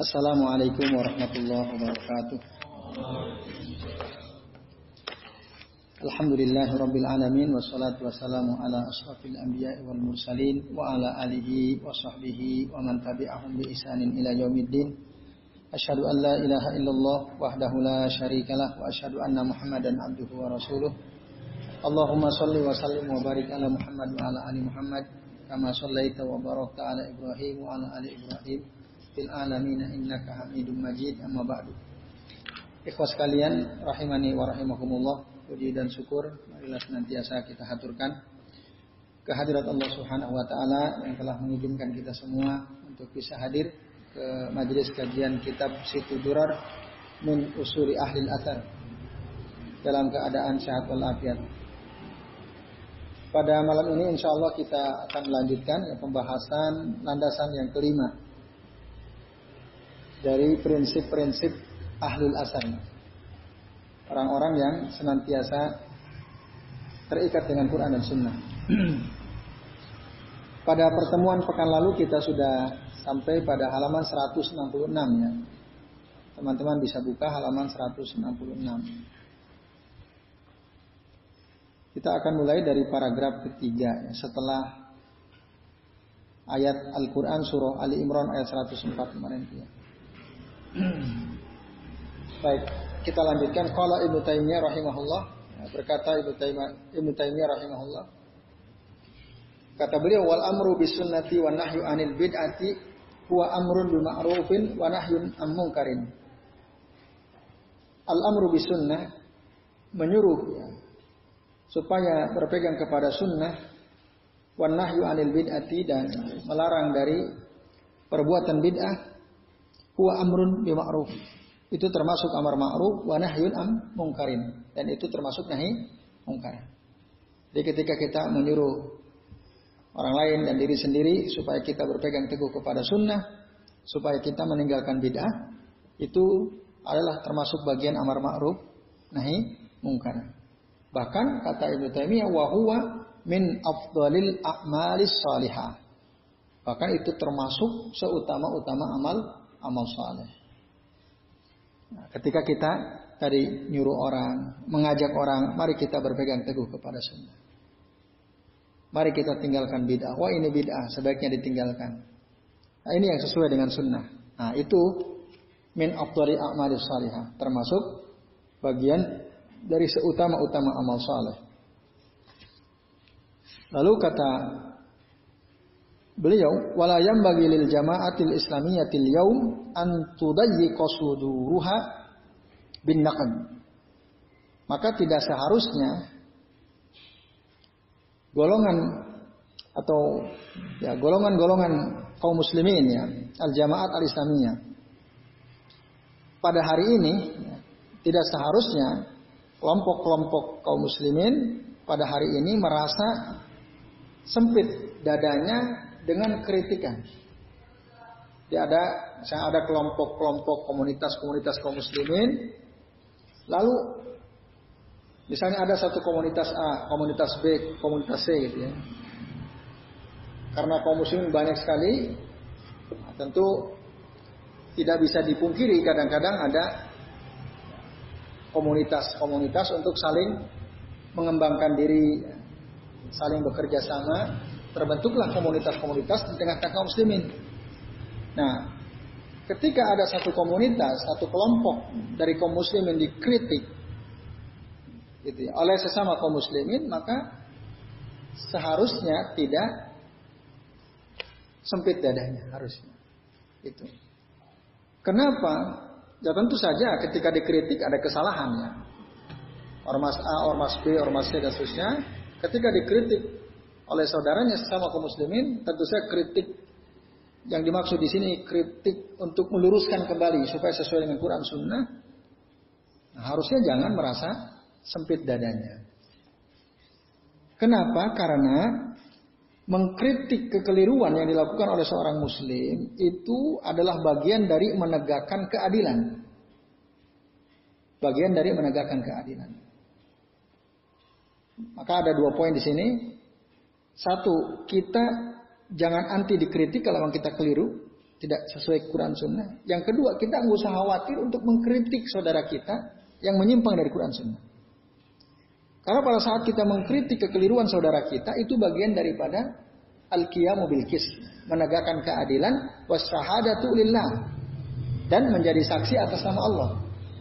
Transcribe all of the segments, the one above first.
Assalamualaikum warahmatullahi wabarakatuh. Alhamdulillahi rabbil alamin wassalatu wassalamu ala asrafil anbiya'i wal mursalin wa ala alihi wa sahbihi wa man tabi'ahum bi isanin ila yaumiddin. Asyhadu an la ilaha illallah wahdahu la syarikalah wa asyhadu anna Muhammadan abduhu wa rasuluh. Allahumma salli wa sallim wa barik ala Muhammad wa ala ali Muhammad kama sallaita wa barakta ala Ibrahim wa ala ali Ibrahim fil alamin innaka Hamidum Majid amma ba'du. Ikhwas sekalian rahimani wa rahimakumullah puji dan syukur marilah senantiasa kita haturkan kehadirat Allah Subhanahu wa taala yang telah mengizinkan kita semua untuk bisa hadir ke majelis kajian kitab Situ Durar min usuri ahli athar dalam keadaan sehat walafiat. Pada malam ini insya Allah kita akan melanjutkan ya, pembahasan landasan yang kelima dari prinsip-prinsip ahlul asar orang-orang yang senantiasa terikat dengan Quran dan Sunnah. pada pertemuan pekan lalu kita sudah sampai pada halaman 166 ya. Teman-teman bisa buka halaman 166. Kita akan mulai dari paragraf ketiga ya, setelah ayat Al-Quran surah Ali Imran ayat 104 kemarin ya. Baik, kita lanjutkan. Qala Ibnu Taimiyah rahimahullah. Berkata Ibnu Taimiyah Ibnu Taimiyah rahimahullah. Kata beliau wal amru bis sunnati wa nahyu anil bid'ati huwa amrun bil ma'rufin wa nahyun an munkarin. Al amru bis sunnah menyuruh ya, supaya berpegang kepada sunnah wa nahyu anil bid'ati dan melarang dari perbuatan bid'ah huwa amrun bil ma'ruf itu termasuk amar ma'ruf wa nahyun am mungkarin dan itu termasuk nahi mungkar. Jadi ketika kita menyuruh orang lain dan diri sendiri supaya kita berpegang teguh kepada sunnah, supaya kita meninggalkan bid'ah, itu adalah termasuk bagian amar ma'ruf nahi mungkar. Bahkan kata Ibnu Taimiyah wa huwa min afdalil a'malis salihah. Bahkan itu termasuk seutama-utama amal amal saleh. Nah, ketika kita tadi nyuruh orang, mengajak orang, mari kita berpegang teguh kepada sunnah. Mari kita tinggalkan bid'ah. Wah ini bid'ah, sebaiknya ditinggalkan. Nah, ini yang sesuai dengan sunnah. Nah itu min afdali a'mali salihah. Termasuk bagian dari seutama-utama amal saleh. Lalu kata beliau wala bagi lil jamaatil islamiyatil yaum an tudayyiqa suduruha bin naqd maka tidak seharusnya golongan atau ya golongan-golongan kaum muslimin ya al jamaat al islamiyah pada hari ini ya, tidak seharusnya kelompok-kelompok kaum muslimin pada hari ini merasa sempit dadanya dengan kritikan. Ya ada, saya ada kelompok-kelompok komunitas-komunitas kaum muslimin. Lalu misalnya ada satu komunitas A, komunitas B, komunitas C gitu ya. Karena kaum muslimin banyak sekali, tentu tidak bisa dipungkiri kadang-kadang ada komunitas-komunitas untuk saling mengembangkan diri, saling bekerja sama terbentuklah komunitas-komunitas di tengah-tengah kaum muslimin. Nah, ketika ada satu komunitas, satu kelompok dari kaum muslimin dikritik gitu ya, oleh sesama kaum muslimin, maka seharusnya tidak sempit dadanya harusnya. Itu. Kenapa? Ya tentu saja ketika dikritik ada kesalahannya. Ormas A, ormas B, ormas C dan seterusnya. Ketika dikritik oleh saudaranya sesama kaum muslimin, tentu saja kritik yang dimaksud di sini kritik untuk meluruskan kembali supaya sesuai dengan Quran Sunnah. Nah, harusnya jangan merasa sempit dadanya. Kenapa? Karena mengkritik kekeliruan yang dilakukan oleh seorang muslim itu adalah bagian dari menegakkan keadilan. Bagian dari menegakkan keadilan. Maka ada dua poin di sini. Satu, kita jangan anti dikritik kalau memang kita keliru. tidak sesuai Quran Sunnah. Yang kedua, kita nggak usah khawatir untuk mengkritik saudara kita yang menyimpang dari Quran Sunnah. Karena pada saat kita mengkritik kekeliruan saudara kita, itu bagian daripada al-qiyamu bil menegakkan keadilan wasyahadatu lillah dan menjadi saksi atas nama Allah,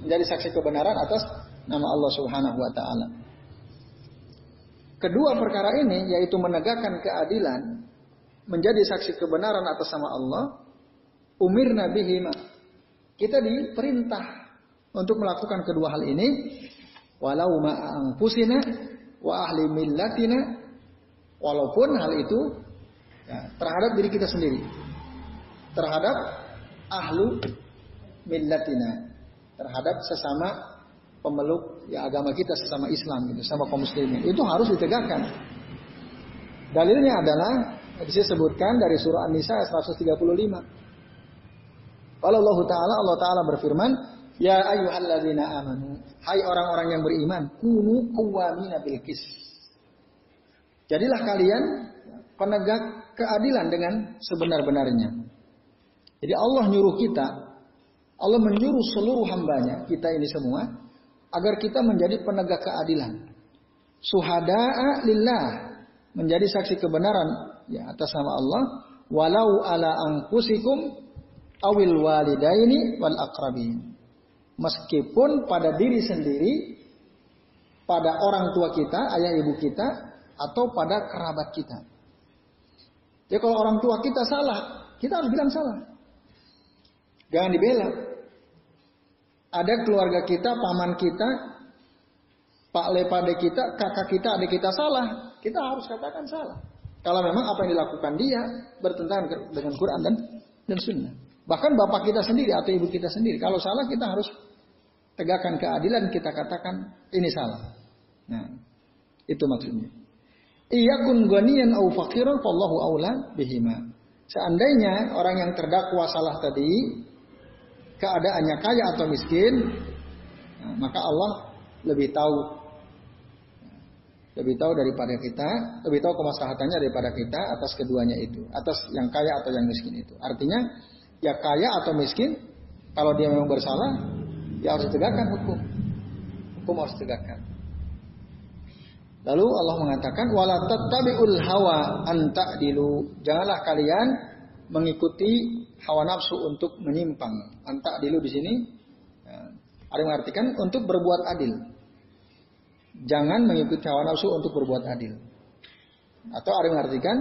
menjadi saksi kebenaran atas nama Allah Subhanahu wa taala. Kedua perkara ini yaitu menegakkan keadilan, menjadi saksi kebenaran atas nama Allah, umir nabi Kita diperintah untuk melakukan kedua hal ini. Walau ma'angfusina wa ahli millatina. Walaupun hal itu ya, terhadap diri kita sendiri. Terhadap ahlu millatina. Terhadap sesama pemeluk ya agama kita sesama Islam gitu, sama kaum muslimin. Itu harus ditegakkan. Dalilnya adalah disebutkan dari surah An-Nisa 135. Kalau Allah Ta'ala, Allah Ta'ala berfirman, Ya ayyuhalladzina amanu, hai orang-orang yang beriman, kunu kuwamina bil Jadilah kalian penegak keadilan dengan sebenar-benarnya. Jadi Allah nyuruh kita, Allah menyuruh seluruh hambanya, kita ini semua, agar kita menjadi penegak keadilan. Suhada'a lillah, menjadi saksi kebenaran ya atas nama Allah, walau ala angkusikum awil walidaini wal akrabin. Meskipun pada diri sendiri, pada orang tua kita, ayah ibu kita, atau pada kerabat kita. Ya kalau orang tua kita salah, kita harus bilang salah. Jangan dibela. Ada keluarga kita, paman kita, pak lepade kita, kakak kita, adik kita salah, kita harus katakan salah. Kalau memang apa yang dilakukan dia bertentangan dengan Quran dan dan Sunnah. Bahkan bapak kita sendiri atau ibu kita sendiri, kalau salah kita harus tegakkan keadilan, kita katakan ini salah. Nah, itu maksudnya. Iya kun ghaniyan au faqiran fallahu aula bihima. Seandainya orang yang terdakwa salah tadi keadaannya kaya atau miskin, maka Allah lebih tahu lebih tahu daripada kita, lebih tahu kemaslahatannya daripada kita atas keduanya itu, atas yang kaya atau yang miskin itu. Artinya, ya kaya atau miskin, kalau dia memang bersalah, ya harus ditegakkan hukum. Hukum harus ditegakkan. Lalu Allah mengatakan, wala tattabi'ul hawa anta'dilu. Janganlah kalian mengikuti hawa nafsu untuk menyimpang. Antak dulu di sini ya, ada mengartikan untuk berbuat adil. Jangan mengikuti hawa nafsu untuk berbuat adil. Atau ada yang mengartikan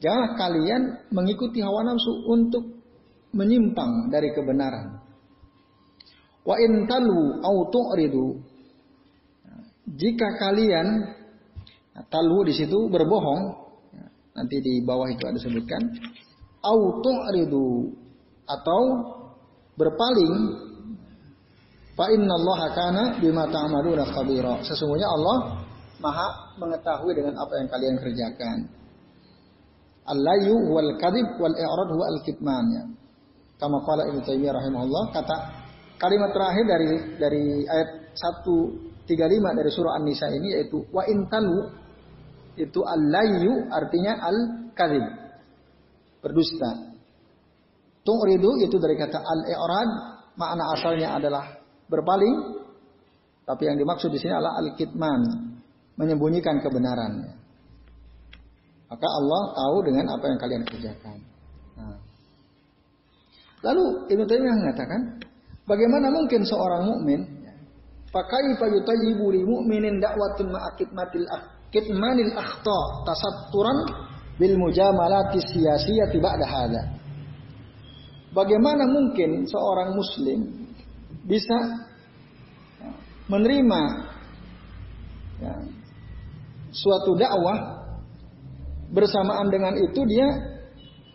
janganlah kalian mengikuti hawa nafsu untuk menyimpang dari kebenaran. Wa intalu au tu'ridu. Jika kalian talu di situ berbohong, ya, nanti di bawah itu ada sebutkan auto ridu atau berpaling fa Allah kana bima ta'maluna khabira. Sesungguhnya Allah Maha mengetahui dengan apa yang kalian kerjakan. Al-layu wal kadhib wal i'rad huwa al-kitman ya. Kama qala Ibnu Taimiyah rahimahullah kata kalimat terakhir dari dari ayat 135 dari surah An-Nisa ini yaitu wa intalu itu al-layu artinya al-kadhib berdusta. Tu'ridu itu dari kata al-i'rad, makna asalnya adalah berpaling, tapi yang dimaksud di sini adalah al-kitman, menyembunyikan kebenaran. Maka Allah tahu dengan apa yang kalian kerjakan. Nah. Lalu Ibnu Taimiyah mengatakan, bagaimana mungkin seorang mukmin pakai yutayyibu li mu'minin dakwatun ma'akitmatil kitmanil akhta tasatturan bil mujamalati siyasiyati ba'da hadza. Bagaimana mungkin seorang muslim bisa menerima ya, suatu dakwah bersamaan dengan itu dia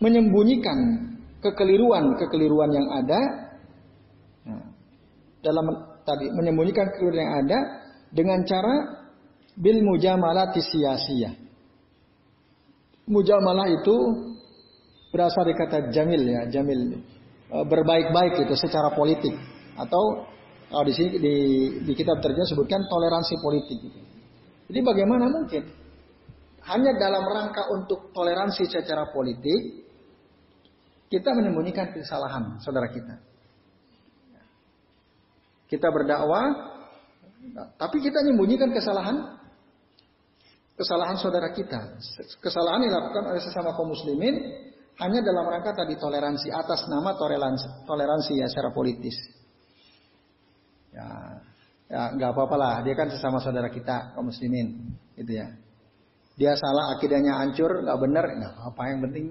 menyembunyikan kekeliruan-kekeliruan yang ada ya, dalam tadi menyembunyikan kekeliruan yang ada dengan cara bil mujamalati siyasiyah Mujamalah itu berasal dari kata jamil ya, jamil e, berbaik-baik itu secara politik atau kalau di sini di, di kitab terjemah sebutkan toleransi politik. Gitu. Jadi bagaimana mungkin hanya dalam rangka untuk toleransi secara politik kita menyembunyikan kesalahan saudara kita. Kita berdakwah, tapi kita menyembunyikan kesalahan kesalahan saudara kita. Kesalahan yang dilakukan oleh sesama kaum muslimin hanya dalam rangka tadi toleransi atas nama toleransi, toleransi ya secara politis. Ya, ya nggak apa-apa lah. Dia kan sesama saudara kita kaum muslimin, gitu ya. Dia salah akidahnya hancur, nggak benar, nggak apa yang penting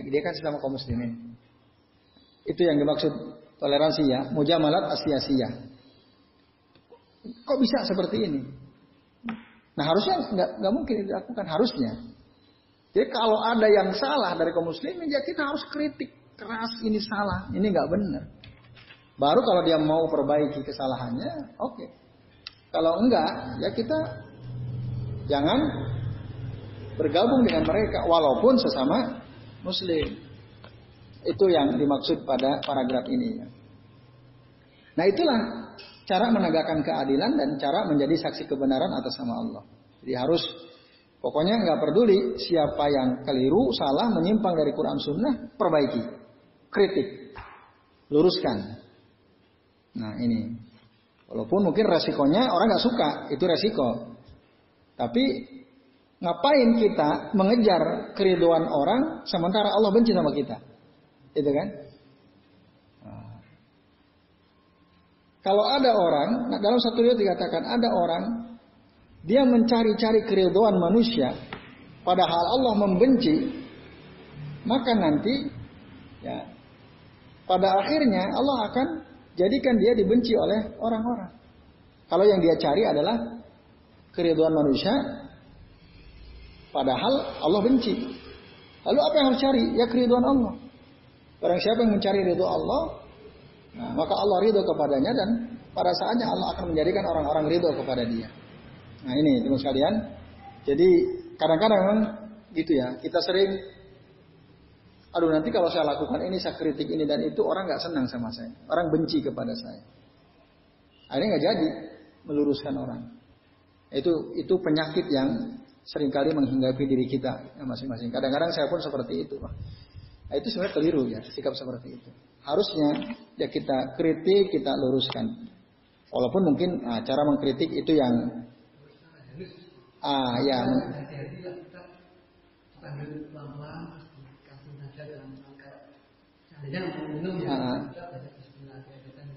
dia kan sesama kaum muslimin. Itu yang dimaksud toleransi ya, mujamalat asia-asia. Kok bisa seperti ini? Nah harusnya nggak nggak mungkin dilakukan harusnya. Jadi kalau ada yang salah dari kaum muslimin ya kita harus kritik keras ini salah, ini nggak benar. Baru kalau dia mau perbaiki kesalahannya, oke. Okay. Kalau enggak, ya kita jangan bergabung dengan mereka walaupun sesama muslim. Itu yang dimaksud pada paragraf ini. Nah itulah cara menegakkan keadilan dan cara menjadi saksi kebenaran atas nama Allah. Jadi harus pokoknya nggak peduli siapa yang keliru, salah, menyimpang dari Quran Sunnah, perbaiki, kritik, luruskan. Nah ini, walaupun mungkin resikonya orang nggak suka, itu resiko. Tapi ngapain kita mengejar keriduan orang sementara Allah benci sama kita? Itu kan? Kalau ada orang, nah dalam satu riwayat dikatakan ada orang dia mencari-cari keridhaan manusia padahal Allah membenci, maka nanti ya pada akhirnya Allah akan jadikan dia dibenci oleh orang-orang. Kalau yang dia cari adalah keridhaan manusia padahal Allah benci. Lalu apa yang harus cari? Ya keridhaan Allah. Barang siapa yang mencari ridho Allah, Nah, maka Allah ridho kepadanya dan pada saatnya Allah akan menjadikan orang-orang ridho kepada dia. Nah ini teman sekalian. Jadi kadang-kadang memang gitu ya. Kita sering, aduh nanti kalau saya lakukan ini, saya kritik ini dan itu orang nggak senang sama saya. Orang benci kepada saya. Akhirnya nggak jadi meluruskan orang. Itu itu penyakit yang sering kali menghinggapi diri kita masing-masing. Kadang-kadang saya pun seperti itu. Nah, itu sebenarnya keliru ya sikap seperti itu. Harusnya ya kita kritik, kita luruskan. Walaupun mungkin nah, cara mengkritik itu yang ah ya ah,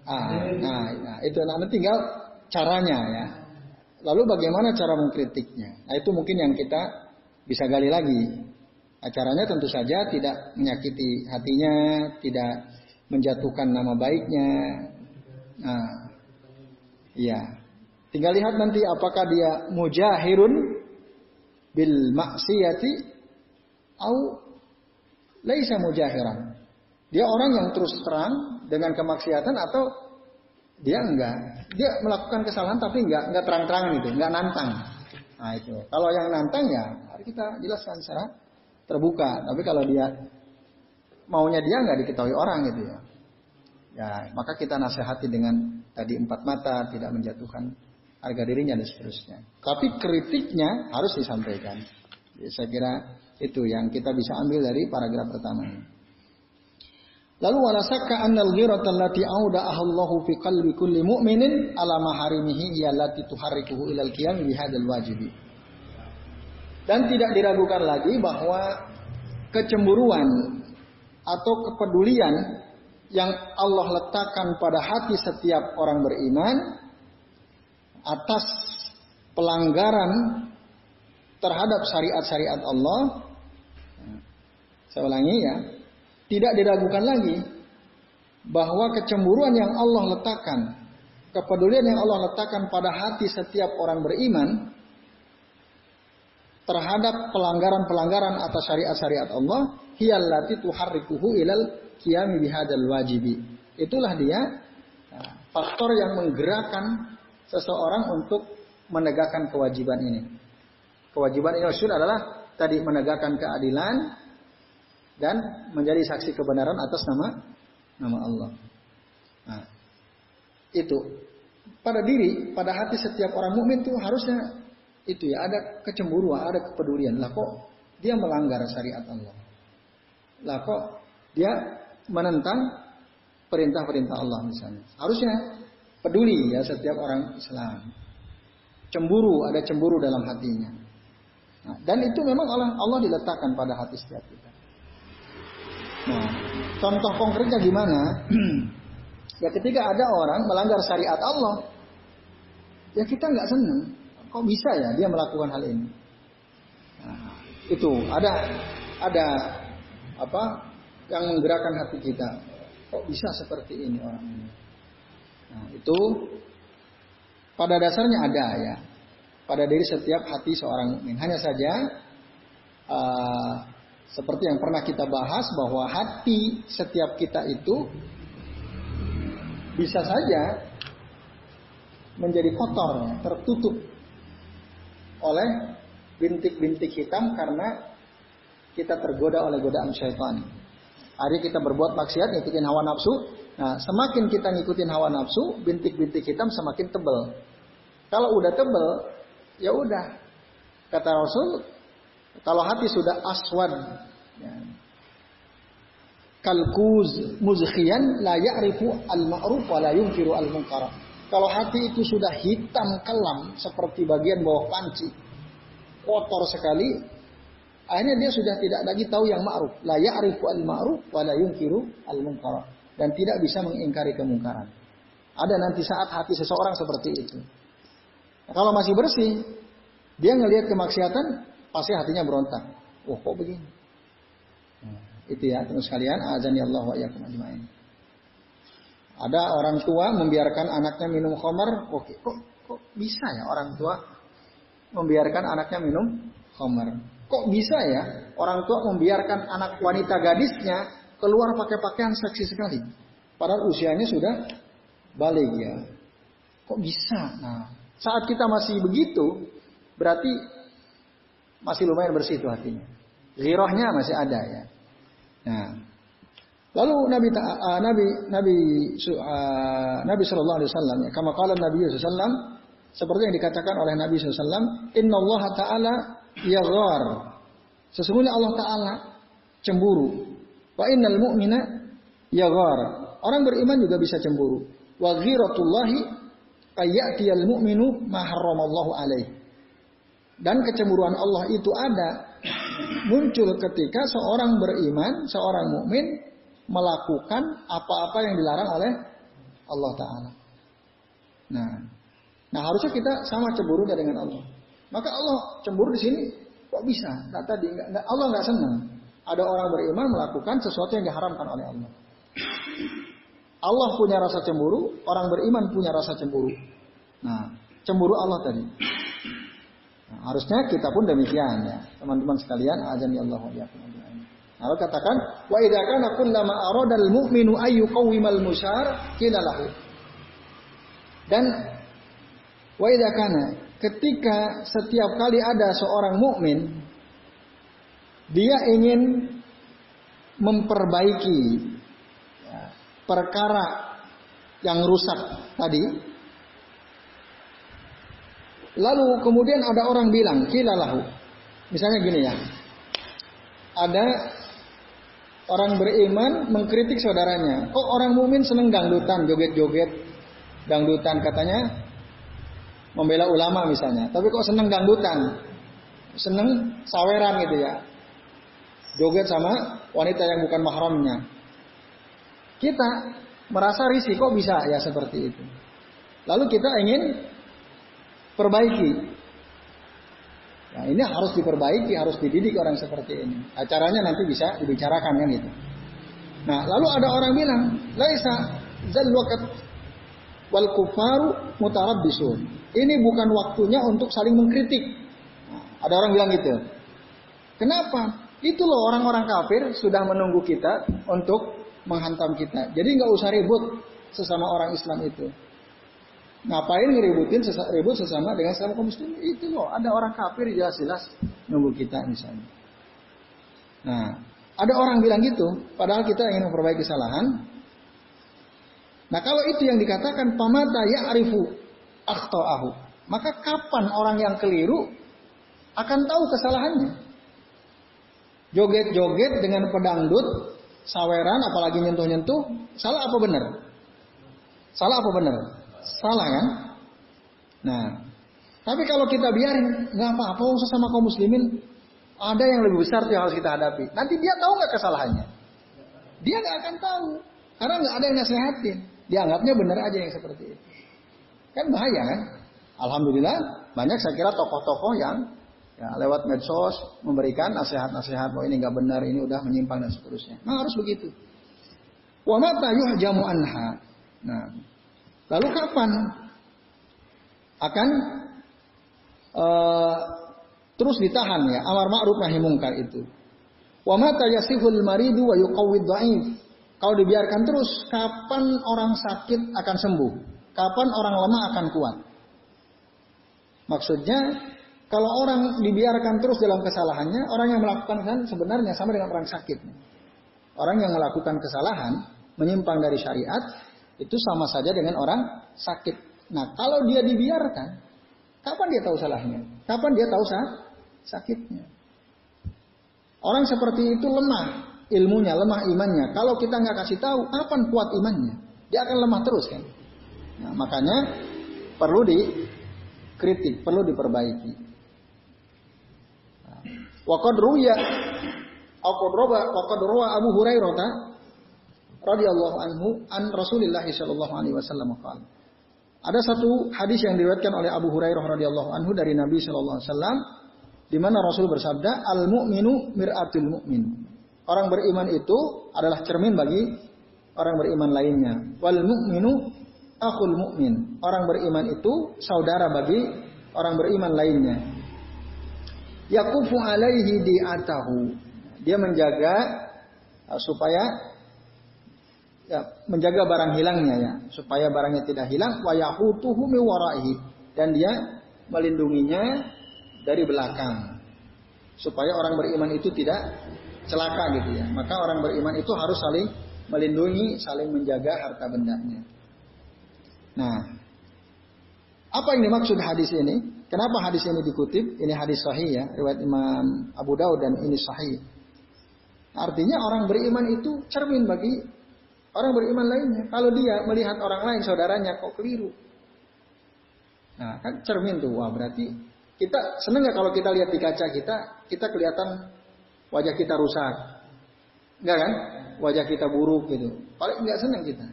ah, nah, nah itu nanti tinggal caranya ya. Lalu bagaimana cara mengkritiknya? Nah itu mungkin yang kita bisa gali lagi. Acaranya tentu saja tidak menyakiti hatinya, tidak menjatuhkan nama baiknya. Nah, iya. Tinggal lihat nanti apakah dia mujahirun bil maksiyati au laisa mujahiran. Dia orang yang terus terang dengan kemaksiatan atau dia enggak. Dia melakukan kesalahan tapi enggak enggak terang-terangan itu, enggak nantang. Nah itu. Kalau yang nantang ya, mari kita jelaskan secara terbuka. Tapi kalau dia maunya dia nggak diketahui orang gitu ya. Ya, maka kita nasihati dengan tadi empat mata, tidak menjatuhkan harga dirinya dan seterusnya. Tapi kritiknya harus disampaikan. Ya, saya kira itu yang kita bisa ambil dari paragraf pertama ini. Lalu walasaka annal ghirata allati auda Allahu fi qalbi kulli mu'minin ala maharimihi hiya allati tuharrikuhu ilal qiyam bi hadzal wajibi. Dan tidak diragukan lagi bahwa kecemburuan atau kepedulian yang Allah letakkan pada hati setiap orang beriman atas pelanggaran terhadap syariat-syariat Allah. Saya ulangi ya, tidak diragukan lagi bahwa kecemburuan yang Allah letakkan, kepedulian yang Allah letakkan pada hati setiap orang beriman terhadap pelanggaran-pelanggaran atas syariat-syariat Allah hiyallati tuharrikuhu ilal qiyami bihadzal wajibi. Itulah dia nah, faktor yang menggerakkan seseorang untuk menegakkan kewajiban ini. Kewajiban ini adalah tadi menegakkan keadilan dan menjadi saksi kebenaran atas nama nama Allah. Nah, itu pada diri, pada hati setiap orang mukmin itu harusnya itu ya ada kecemburuan, ada kepedulian. Lah kok dia melanggar syariat Allah? Lah kok dia menentang perintah-perintah Allah misalnya. Harusnya peduli ya setiap orang Islam. Cemburu, ada cemburu dalam hatinya. Nah, dan itu memang Allah, Allah diletakkan pada hati setiap kita. Nah, contoh konkretnya gimana? ya ketika ada orang melanggar syariat Allah, ya kita nggak senang. Kok bisa ya dia melakukan hal ini? Nah, itu ada ada apa yang menggerakkan hati kita. Kok bisa seperti ini orang ini? Nah, itu pada dasarnya ada ya. Pada diri setiap hati seorang mukmin. Hanya saja uh, seperti yang pernah kita bahas bahwa hati setiap kita itu bisa saja menjadi kotor, tertutup oleh bintik-bintik hitam karena kita tergoda oleh godaan syaitan. Hari kita berbuat maksiat ngikutin hawa nafsu. Nah, semakin kita ngikutin hawa nafsu, bintik-bintik hitam semakin tebel. Kalau udah tebel, ya udah. Kata Rasul, kalau hati sudah aswad, ya, kalkuz muzkhiyan la ya'rifu al-ma'ruf wa la yunkiru al-munkar. Kalau hati itu sudah hitam kelam seperti bagian bawah panci, kotor sekali, Akhirnya dia sudah tidak lagi tahu yang ma'ruf. La ya'rifu al-ma'ruf wa la yunkiru al-munkar. Dan tidak bisa mengingkari kemungkaran. Ada nanti saat hati seseorang seperti itu. Nah, kalau masih bersih, dia ngelihat kemaksiatan, pasti hatinya berontak. Oh kok begini? Nah, itu ya terus sekalian, azan ya Allah wa ajmain. Ada orang tua membiarkan anaknya minum khamar, oke, kok, kok bisa ya orang tua membiarkan anaknya minum khamar? Kok bisa ya orang tua membiarkan anak wanita gadisnya keluar pakai pakaian seksi sekali. Padahal usianya sudah balik ya. Kok bisa? Nah, saat kita masih begitu, berarti masih lumayan bersih itu hatinya. Girohnya masih ada ya. Nah, lalu Nabi uh, Nabi Nabi uh, Nabi Shallallahu Alaihi Wasallam ya, kama kala Nabi Wasallam seperti yang dikatakan oleh Nabi SAW, Inna Allah Taala yaghar. Sesungguhnya Allah Ta'ala cemburu. Wa innal mu'mina yaghar. Orang beriman juga bisa cemburu. Wa ghiratullahi ayyatiyal mu'minu ma harramallahu alaih. Dan kecemburuan Allah itu ada muncul ketika seorang beriman, seorang mukmin melakukan apa-apa yang dilarang oleh Allah Ta'ala. Nah, nah harusnya kita sama cemburunya dengan Allah. Maka Allah cemburu di sini kok bisa? Nah, tadi enggak, Allah nggak senang. Ada orang beriman melakukan sesuatu yang diharamkan oleh Allah. Allah punya rasa cemburu, orang beriman punya rasa cemburu. Nah, cemburu Allah tadi. Nah, harusnya kita pun demikian ya, teman-teman sekalian. Azan ya Allah Nah, Allah katakan, wa idza kana kullama aradal mu'minu ayyu qawwimal musyar qila lahu. Dan wa idza kana ketika setiap kali ada seorang mukmin dia ingin memperbaiki ya, perkara yang rusak tadi. Lalu kemudian ada orang bilang kilalahu misalnya gini ya. Ada orang beriman mengkritik saudaranya kok orang mukmin seneng dangdutan joget-joget dangdutan katanya membela ulama misalnya, tapi kok seneng dangdutan, seneng saweran gitu ya, joget sama wanita yang bukan mahramnya. Kita merasa risih kok bisa ya seperti itu. Lalu kita ingin perbaiki. Nah, ini harus diperbaiki, harus dididik orang seperti ini. Acaranya nanti bisa dibicarakan kan gitu. Nah, lalu ada orang bilang, "Laisa zal waqt wal kufaru mutarabbisun." Ini bukan waktunya untuk saling mengkritik. Nah, ada orang bilang gitu. Kenapa? Itu loh orang-orang kafir sudah menunggu kita untuk menghantam kita. Jadi nggak usah ribut sesama orang Islam itu. Ngapain ngeributin sesa, ribut sesama dengan sesama kaum muslim? Itu loh, ada orang kafir jelas-jelas nunggu kita misalnya. Nah, ada orang bilang gitu, padahal kita ingin memperbaiki kesalahan. Nah, kalau itu yang dikatakan pamata ya arifu akhtaahu. Maka kapan orang yang keliru akan tahu kesalahannya? Joget-joget dengan pedangdut saweran apalagi nyentuh-nyentuh, salah apa benar? Salah apa benar? Salah kan? Nah, tapi kalau kita biarin, nggak apa-apa, sesama kaum muslimin ada yang lebih besar yang harus kita hadapi. Nanti dia tahu nggak kesalahannya? Dia nggak akan tahu, karena nggak ada yang nasehatin. Dianggapnya benar aja yang seperti itu. Kan bahaya kan? Alhamdulillah banyak saya kira tokoh-tokoh yang ya, lewat medsos memberikan nasihat-nasihat bahwa ini nggak benar, ini udah menyimpang dan seterusnya. Nah harus begitu. Wa mata yuhjamu anha. Nah, lalu kapan akan uh, terus ditahan ya amar ma'ruf nahi mungkar itu. Wa mata yasihul maridu wa yuqawwid dhaif. Kalau dibiarkan terus, kapan orang sakit akan sembuh? Kapan orang lemah akan kuat? Maksudnya, kalau orang dibiarkan terus dalam kesalahannya, orang yang melakukan kan sebenarnya sama dengan orang sakit. Orang yang melakukan kesalahan, menyimpang dari syariat, itu sama saja dengan orang sakit. Nah, kalau dia dibiarkan, Kapan dia tahu salahnya? Kapan dia tahu sah? sakitnya? Orang seperti itu lemah ilmunya, lemah imannya. Kalau kita nggak kasih tahu, kapan kuat imannya? Dia akan lemah terus kan? Nah, makanya perlu dikritik, perlu diperbaiki. Waqad ruya Waqad rawa waqad rawa Abu Hurairah radhiyallahu anhu an Rasulillah sallallahu alaihi wasallam qala ada satu hadis yang diriwayatkan oleh Abu Hurairah radhiyallahu anhu dari Nabi Shallallahu alaihi wasallam di mana Rasul bersabda, "Al mu'minu mir'atul mu'min." Orang beriman itu adalah cermin bagi orang beriman lainnya. Wal mu'minu akhul mu'min. Orang beriman itu saudara bagi orang beriman lainnya. Yakufu alaihi di'atahu. Dia menjaga uh, supaya ya, menjaga barang hilangnya ya, supaya barangnya tidak hilang dan dia melindunginya dari belakang. Supaya orang beriman itu tidak celaka gitu ya. Maka orang beriman itu harus saling melindungi, saling menjaga harta bendanya. Nah, apa yang dimaksud hadis ini? Kenapa hadis ini dikutip? Ini hadis sahih ya, riwayat Imam Abu Daud dan ini sahih. Artinya orang beriman itu cermin bagi Orang beriman lainnya. Kalau dia melihat orang lain, saudaranya kok keliru. Nah, kan cermin tuh. Wah, berarti kita seneng nggak kalau kita lihat di kaca kita, kita kelihatan wajah kita rusak. Enggak kan? Wajah kita buruk gitu. Paling nggak seneng kita.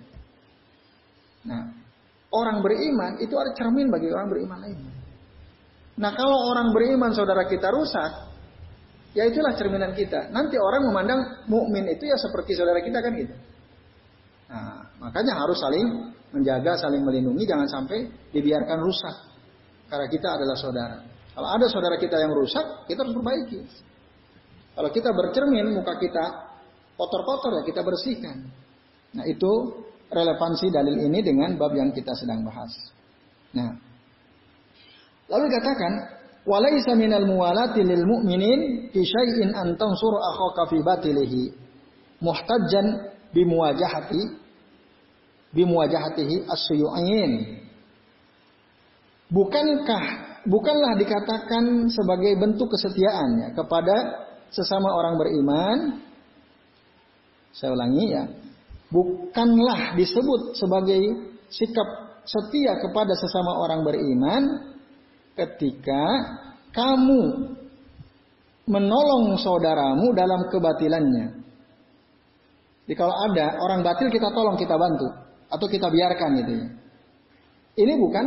Nah, orang beriman itu ada cermin bagi orang beriman lainnya. Nah, kalau orang beriman saudara kita rusak, ya itulah cerminan kita. Nanti orang memandang mukmin itu ya seperti saudara kita kan gitu. Nah, makanya harus saling menjaga, saling melindungi, jangan sampai dibiarkan rusak. Karena kita adalah saudara. Kalau ada saudara kita yang rusak, kita harus perbaiki. Kalau kita bercermin, muka kita kotor-kotor ya kita bersihkan. Nah itu relevansi dalil ini dengan bab yang kita sedang bahas. Nah, lalu dikatakan, walaisa minal muwalati lil mu'minin fi syai'in an tansur akhaka fi batilihi muhtajjan bimuwajahati bimuwajahatihi asyuyu'in. Bukankah bukanlah dikatakan sebagai bentuk kesetiaannya kepada sesama orang beriman? Saya ulangi ya. Bukanlah disebut sebagai sikap setia kepada sesama orang beriman ketika kamu menolong saudaramu dalam kebatilannya. Jadi kalau ada orang batil kita tolong, kita bantu atau kita biarkan gitu ya. Ini bukan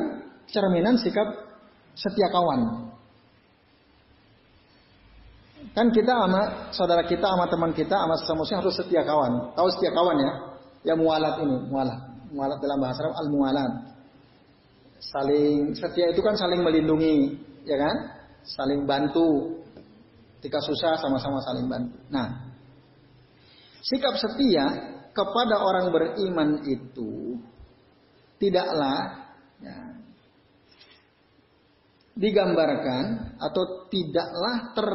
cerminan sikap setia kawan. Kan kita sama saudara kita, sama teman kita, sama sesama muslim harus setia kawan. Tahu setia kawan ya? Ya mualat ini, mualat. Mualat dalam bahasa Arab al mualat. Saling setia itu kan saling melindungi, ya kan? Saling bantu. Ketika susah sama-sama saling bantu. Nah, sikap setia kepada orang beriman itu tidaklah ya, digambarkan atau tidaklah ter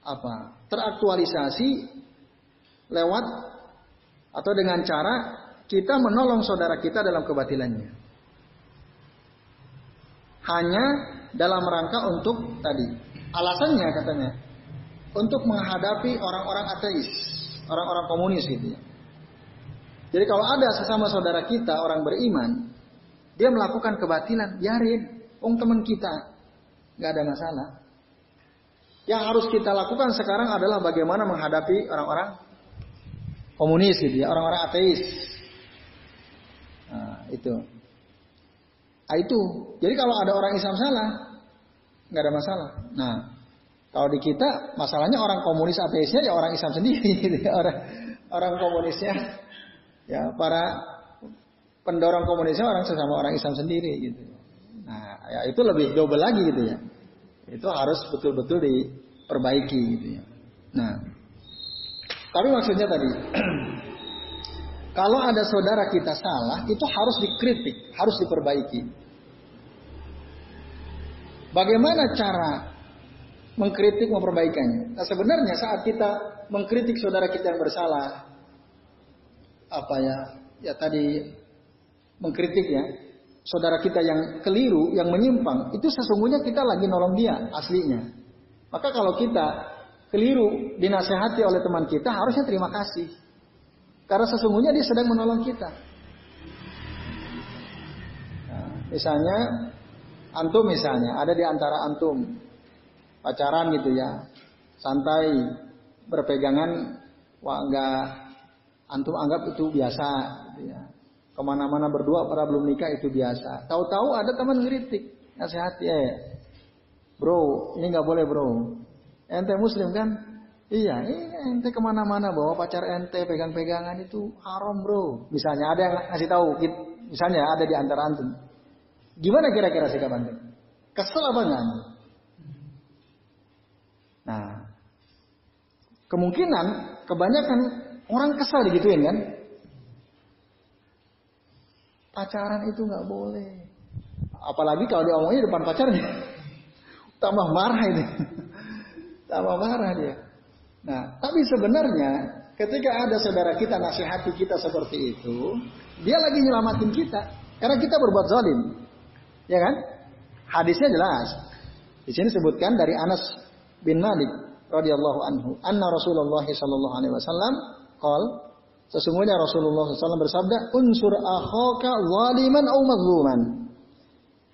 apa teraktualisasi lewat atau dengan cara kita menolong saudara kita dalam kebatilannya. Hanya dalam rangka untuk tadi alasannya katanya untuk menghadapi orang-orang ateis orang-orang komunis gitu ya. Jadi kalau ada sesama saudara kita orang beriman, dia melakukan kebatilan, biarin. Om teman kita, nggak ada masalah. Yang harus kita lakukan sekarang adalah bagaimana menghadapi orang-orang komunis gitu ya, orang-orang ateis. Nah, itu. Nah, itu. Jadi kalau ada orang Islam salah, nggak ada masalah. Nah, kalau di kita masalahnya orang komunis ateisnya ya orang Islam sendiri, gitu ya. orang orang komunisnya ya para pendorong komunisnya orang sesama orang Islam sendiri gitu. Nah, ya itu lebih double lagi gitu ya. Itu harus betul-betul diperbaiki gitu ya. Nah, tapi maksudnya tadi kalau ada saudara kita salah, itu harus dikritik, harus diperbaiki. Bagaimana cara mengkritik memperbaikannya? Nah, sebenarnya saat kita mengkritik saudara kita yang bersalah, apa ya? Ya tadi mengkritik ya, saudara kita yang keliru, yang menyimpang, itu sesungguhnya kita lagi nolong dia aslinya. Maka kalau kita keliru dinasehati oleh teman kita, harusnya terima kasih. Karena sesungguhnya dia sedang menolong kita. Nah, misalnya, antum misalnya, ada di antara antum, pacaran gitu ya, santai, berpegangan, wah enggak, antum anggap itu biasa, gitu ya ke mana-mana berdua para belum nikah itu biasa. Tahu-tahu ada teman ngeritik, nasihati ya. Bro, ini nggak boleh bro. Ente muslim kan? Iya, iya ente ke mana-mana bawa pacar ente pegang-pegangan itu haram bro. Misalnya ada yang ngasih tahu, misalnya ada di antara antum. Gimana kira-kira sikap antum? Kesel apa enggak? Nah, kemungkinan kebanyakan orang kesal digituin kan? Pacaran itu nggak boleh. Apalagi kalau diomongin depan pacarnya. Tambah marah ini. Tambah marah dia. Nah, tapi sebenarnya ketika ada saudara kita nasihati kita seperti itu, dia lagi nyelamatin kita. Karena kita berbuat zalim. Ya kan? Hadisnya jelas. Di sini sebutkan dari Anas bin Malik radhiyallahu anhu, anna Rasulullah sallallahu alaihi wasallam qol Sesungguhnya Rasulullah SAW bersabda, unsur akhaka zaliman au mazluman.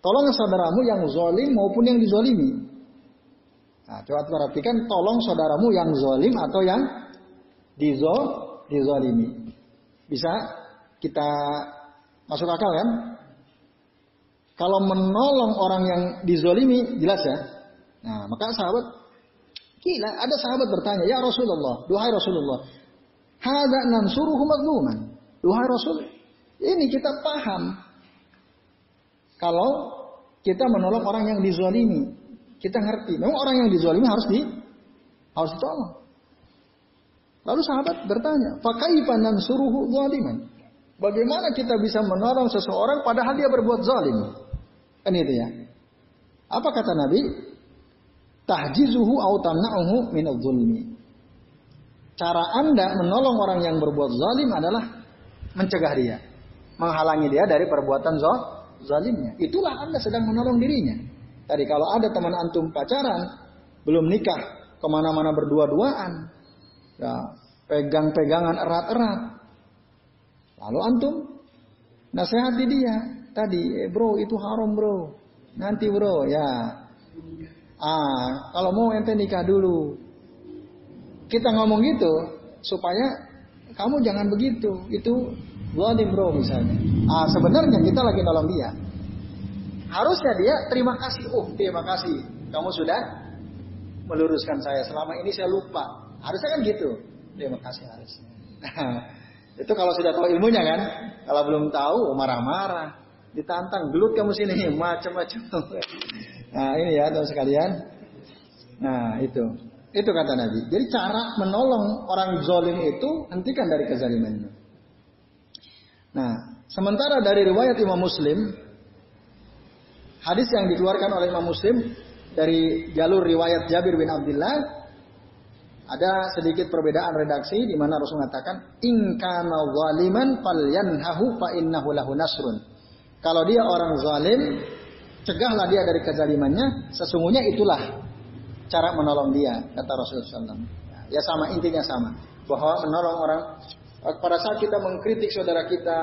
Tolong saudaramu yang zalim maupun yang dizalimi. Nah, coba perhatikan tolong saudaramu yang zalim atau yang dizo, dizalimi. Bisa kita masuk akal kan? Kalau menolong orang yang dizalimi jelas ya. Nah, maka sahabat gila, ada sahabat bertanya, "Ya Rasulullah, duhai Rasulullah, Hada nansuruhu mazluman. Duhai Rasul, ini kita paham. Kalau kita menolong orang yang dizalimi, kita ngerti. Memang orang yang dizalimi harus di harus ditolong. Lalu sahabat bertanya, "Fakaifa nansuruhu zaliman?" Bagaimana kita bisa menolong seseorang padahal dia berbuat zalim? Kan itu ya. Apa kata Nabi? Tahjizuhu au tamna'uhu min Cara Anda menolong orang yang berbuat zalim adalah mencegah dia, menghalangi dia dari perbuatan zalimnya. Itulah Anda sedang menolong dirinya. Tadi kalau ada teman antum pacaran, belum nikah, ke mana-mana berdua-duaan, ya, pegang-pegangan erat-erat. Lalu antum nasihati dia. Tadi, eh, bro itu haram bro. Nanti bro, ya. Ah, kalau mau ente nikah dulu kita ngomong gitu supaya kamu jangan begitu. Itu zalim bro misalnya. Ah sebenarnya kita lagi nolong dia. Harusnya dia terima kasih. Oh terima kasih. Kamu sudah meluruskan saya. Selama ini saya lupa. Harusnya kan gitu. Terima kasih harusnya. itu kalau sudah tahu ilmunya kan. Kalau belum tahu marah-marah. Ditantang gelut kamu sini macam-macam. nah ini ya teman sekalian. Nah itu. Itu kata Nabi. Jadi cara menolong orang zolim itu hentikan dari kezalimannya. Nah, sementara dari riwayat Imam Muslim, hadis yang dikeluarkan oleh Imam Muslim dari jalur riwayat Jabir bin Abdullah, ada sedikit perbedaan redaksi di mana Rasul mengatakan, "Ingkana zaliman falyanhahu fa innahu lahu nasrun." Kalau dia orang zalim, cegahlah dia dari kezalimannya, sesungguhnya itulah cara menolong dia, kata Rasulullah SAW. Ya sama, intinya sama. bahwa menolong orang pada saat kita mengkritik saudara kita,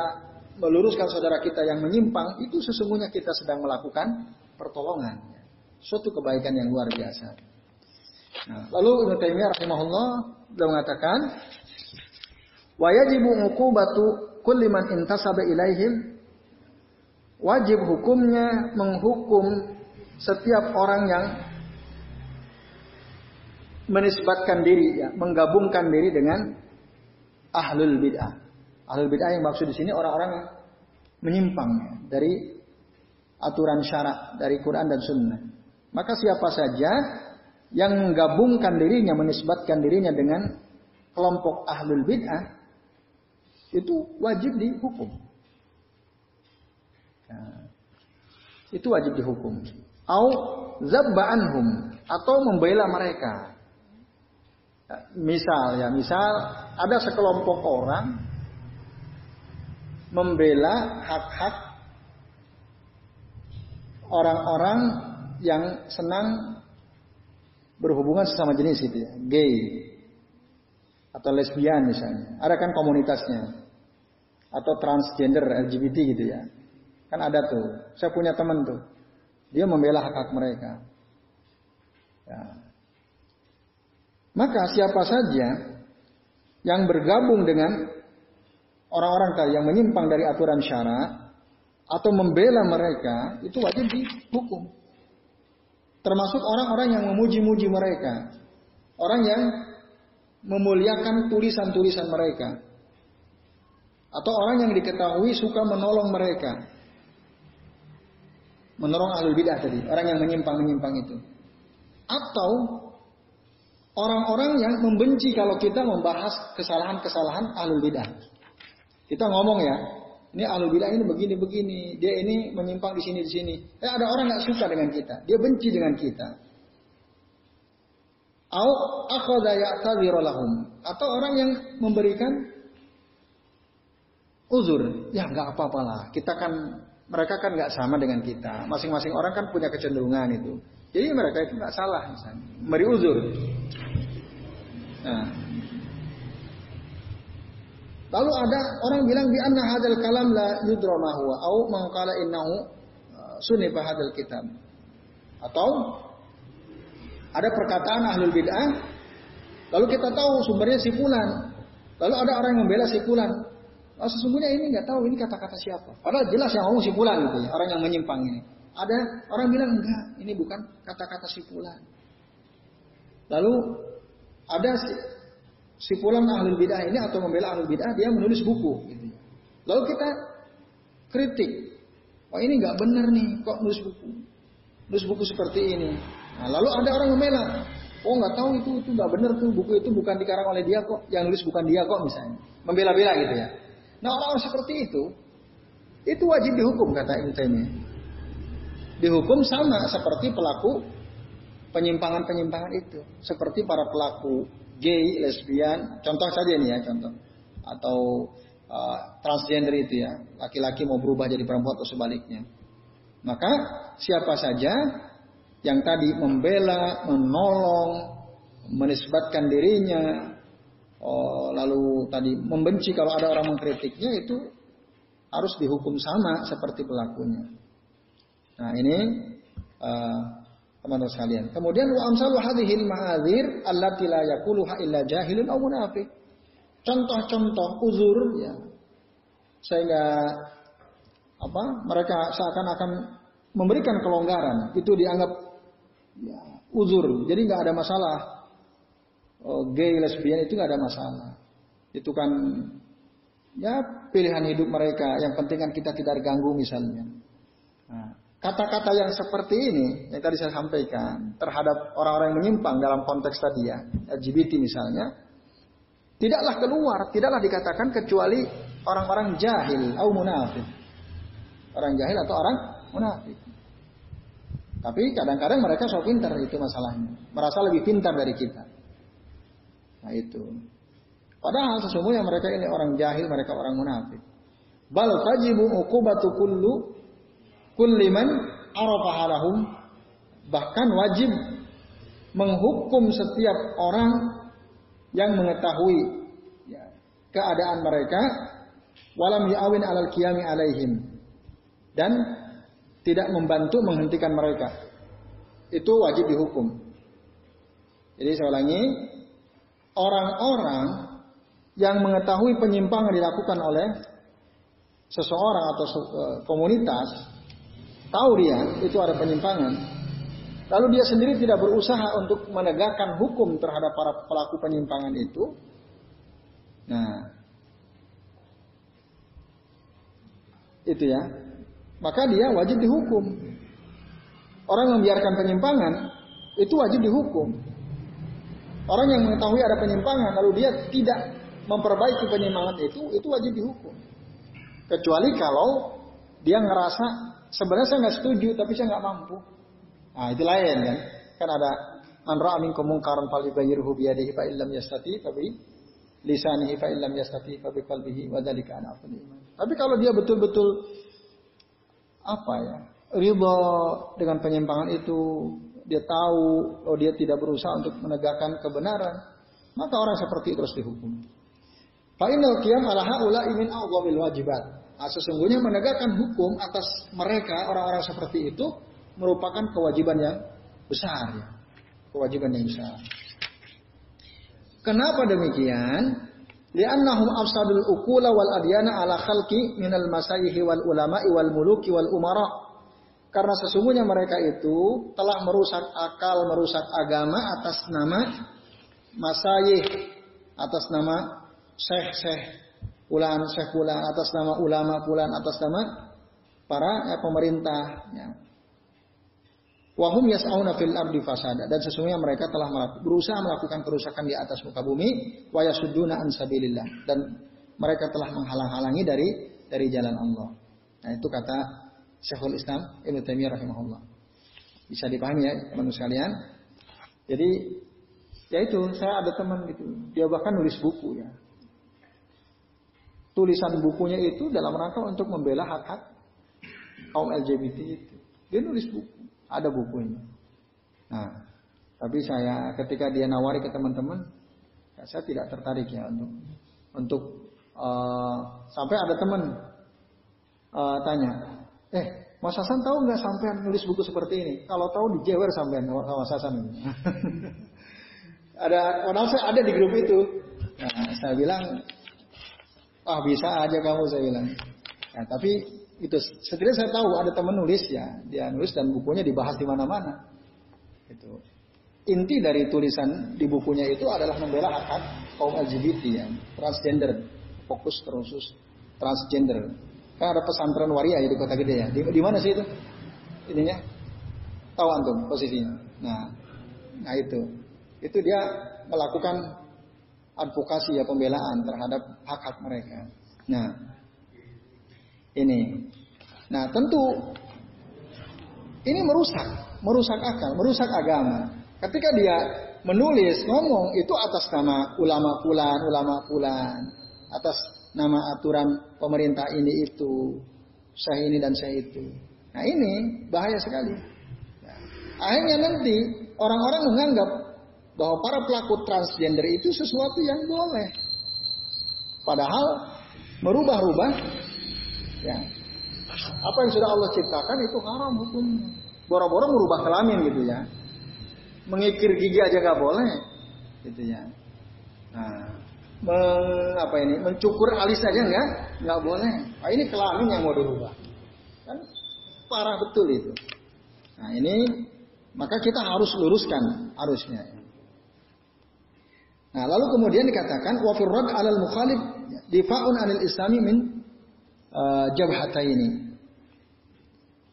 meluruskan saudara kita yang menyimpang, itu sesungguhnya kita sedang melakukan pertolongan. Suatu kebaikan yang luar biasa. Nah, lalu Ibnu Taimiyah rahimahullah sudah mengatakan, "Wa yajibu uqubatu kulli man intasaba ilaihim." Wajib hukumnya menghukum setiap orang yang menisbatkan diri ya, menggabungkan diri dengan ahlul bid'ah. Ahlul bid'ah yang maksud di sini orang-orang yang menyimpang dari aturan syarak dari Quran dan Sunnah. Maka siapa saja yang menggabungkan dirinya, menisbatkan dirinya dengan kelompok ahlul bid'ah, itu wajib dihukum. Nah, itu wajib dihukum. Au zabba'anhum atau membela mereka. Misal ya, misal ada sekelompok orang membela hak-hak orang-orang yang senang berhubungan sesama jenis itu ya, gay atau lesbian misalnya. Ada kan komunitasnya. Atau transgender LGBT gitu ya. Kan ada tuh. Saya punya teman tuh. Dia membela hak-hak mereka. Ya, maka siapa saja yang bergabung dengan orang-orang yang menyimpang dari aturan syarat atau membela mereka itu wajib dihukum. Termasuk orang-orang yang memuji-muji mereka. Orang yang memuliakan tulisan-tulisan mereka. Atau orang yang diketahui suka menolong mereka. Menolong ahli bidah tadi. Orang yang menyimpang-menyimpang itu. Atau orang-orang yang membenci kalau kita membahas kesalahan-kesalahan ahlul bidah. Kita ngomong ya, ini ahlul bidah ini begini-begini, dia ini menyimpang di sini di sini. Eh ada orang nggak suka dengan kita, dia benci dengan kita. atau orang yang memberikan uzur, ya nggak apa-apalah. Kita kan mereka kan nggak sama dengan kita. Masing-masing orang kan punya kecenderungan itu. Jadi mereka itu nggak salah misalnya. Beri uzur. Nah. Lalu ada orang bilang di anna hadal kalam la yudra ma huwa au man qala innahu uh, sunifa hadal kitab. Atau ada perkataan ahlul bid'ah lalu kita tahu sumbernya si fulan. Lalu ada orang yang membela si fulan. Oh, sesungguhnya ini nggak tahu ini kata-kata siapa. Padahal jelas yang ngomong si fulan gitu ya, orang yang menyimpang ini. Ada orang bilang enggak, ini bukan kata-kata si fulan. Lalu ada si, si fulan ahli bidah ini atau membela ahli bidah dia menulis buku. Gitu. Lalu kita kritik, oh ini nggak benar nih, kok nulis buku, nulis buku seperti ini. Nah, lalu ada orang membela, oh nggak tahu itu itu nggak benar tuh buku itu bukan dikarang oleh dia kok, yang nulis bukan dia kok misalnya, membela-bela gitu ya. Nah orang-orang seperti itu, itu wajib dihukum kata Ibnu Taimiyah dihukum sama seperti pelaku penyimpangan-penyimpangan itu. Seperti para pelaku gay, lesbian, contoh saja nih ya, contoh. Atau uh, transgender itu ya, laki-laki mau berubah jadi perempuan atau sebaliknya. Maka siapa saja yang tadi membela, menolong, menisbatkan dirinya, oh, lalu tadi membenci kalau ada orang mengkritiknya itu harus dihukum sama seperti pelakunya. Nah ini uh, teman-teman sekalian. Kemudian wa amsalu hadhil ma'adzir allati la yaquluha illa jahilun aw munafiq. Contoh-contoh uzur ya. Sehingga apa? Mereka seakan-akan memberikan kelonggaran. Itu dianggap ya, uzur. Jadi nggak ada masalah. Oh, gay lesbian itu nggak ada masalah. Itu kan ya pilihan hidup mereka. Yang penting kan kita tidak terganggu misalnya. Nah, Kata-kata yang seperti ini yang tadi saya sampaikan terhadap orang-orang yang menyimpang dalam konteks tadi ya, LGBT misalnya, tidaklah keluar, tidaklah dikatakan kecuali orang-orang jahil atau munafik. Orang jahil atau orang munafik. Tapi kadang-kadang mereka so pintar itu masalahnya. Merasa lebih pintar dari kita. Nah itu. Padahal sesungguhnya mereka ini orang jahil, mereka orang munafik. Bal fajibu uqubatu kullu kulliman arafahalahum bahkan wajib menghukum setiap orang yang mengetahui keadaan mereka walam ya'awin alal qiyami alaihim dan tidak membantu menghentikan mereka. Itu wajib dihukum. Jadi saya ulangi, orang-orang yang mengetahui penyimpangan dilakukan oleh seseorang atau eh, komunitas, tahu dia itu ada penyimpangan, lalu dia sendiri tidak berusaha untuk menegakkan hukum terhadap para pelaku penyimpangan itu, nah itu ya, maka dia wajib dihukum. Orang yang membiarkan penyimpangan itu wajib dihukum. Orang yang mengetahui ada penyimpangan lalu dia tidak memperbaiki penyimpangan itu, itu wajib dihukum. Kecuali kalau dia ngerasa sebenarnya saya nggak setuju tapi saya nggak mampu. Nah itu lain kan. Kan ada man ra'a minkum munkaran falyughayyirhu bi yadihi fa illam yastati fa bi lisanihi fa illam yastati fa bi qalbihi wa dzalika iman. Tapi kalau dia betul-betul apa ya? ridho dengan penyimpangan itu, dia tahu oh dia tidak berusaha untuk menegakkan kebenaran, maka orang seperti itu harus dihukum. Fa'inal qiyam ala haula imin awwamil wajibat. Nah, sesungguhnya menegakkan hukum atas mereka orang-orang seperti itu merupakan kewajiban yang besar ya. Kewajiban yang besar. Kenapa demikian? Li'annahum afsadul ukula wal adyana ala khalqi minal masayihi wal ulama'i wal muluki wal umara karena sesungguhnya mereka itu telah merusak akal, merusak agama atas nama masayih, atas nama syekh-syekh pulan, syekh pulan, atas nama ulama pulan, atas nama para ya, pemerintah. Ya. Wahum yas'auna fil ardi fasada dan sesungguhnya mereka telah berusaha melakukan kerusakan di atas muka bumi wa yasudduna an sabilillah dan mereka telah menghalang-halangi dari dari jalan Allah. Nah, itu kata Syekhul Islam Ibnu Taimiyah rahimahullah. Bisa dipahami ya teman sekalian. Jadi ya itu saya ada teman gitu, dia bahkan nulis buku ya. Tulisan bukunya itu dalam rangka untuk membela hak-hak kaum LGBT itu. Dia nulis buku, ada bukunya. Nah, tapi saya ketika dia nawari ke teman-teman, ya saya tidak tertarik ya untuk untuk uh, sampai ada teman uh, tanya, Eh, Mas Hasan tahu nggak sampean nulis buku seperti ini? Kalau tahu dijewer sampean sama Mas Hasan. ada, padahal saya ada di grup itu. Nah, saya bilang, ah bisa aja kamu saya bilang. Nah, tapi itu setidaknya saya tahu ada teman nulis ya, dia nulis dan bukunya dibahas di mana-mana. Itu inti dari tulisan di bukunya itu adalah membela hak hak kaum LGBT ya, transgender, fokus terusus transgender. Kan ada pesantren waria ya di kota gede ya. Di, di mana sih itu? Ininya? Tahu antum posisinya. Nah, nah itu. Itu dia melakukan advokasi ya pembelaan terhadap hak-hak mereka. Nah, ini. Nah, tentu ini merusak, merusak akal, merusak agama. Ketika dia menulis, ngomong itu atas nama ulama pulan, ulama pulan, atas nama aturan pemerintah ini itu, saya ini dan saya itu. Nah ini bahaya sekali. Nah, akhirnya nanti orang-orang menganggap bahwa para pelaku transgender itu sesuatu yang boleh. Padahal merubah-rubah, ya apa yang sudah Allah ciptakan itu haram hukumnya. Boro-boro merubah kelamin gitu ya. Mengikir gigi aja nggak boleh, gitu ya. Nah, meng, apa ini mencukur alis saja enggak nggak boleh nah, ini kelamin yang mau dirubah kan parah betul itu nah ini maka kita harus luruskan harusnya nah lalu kemudian dikatakan wafirrad alal mukhalif difaun anil islami min uh, ini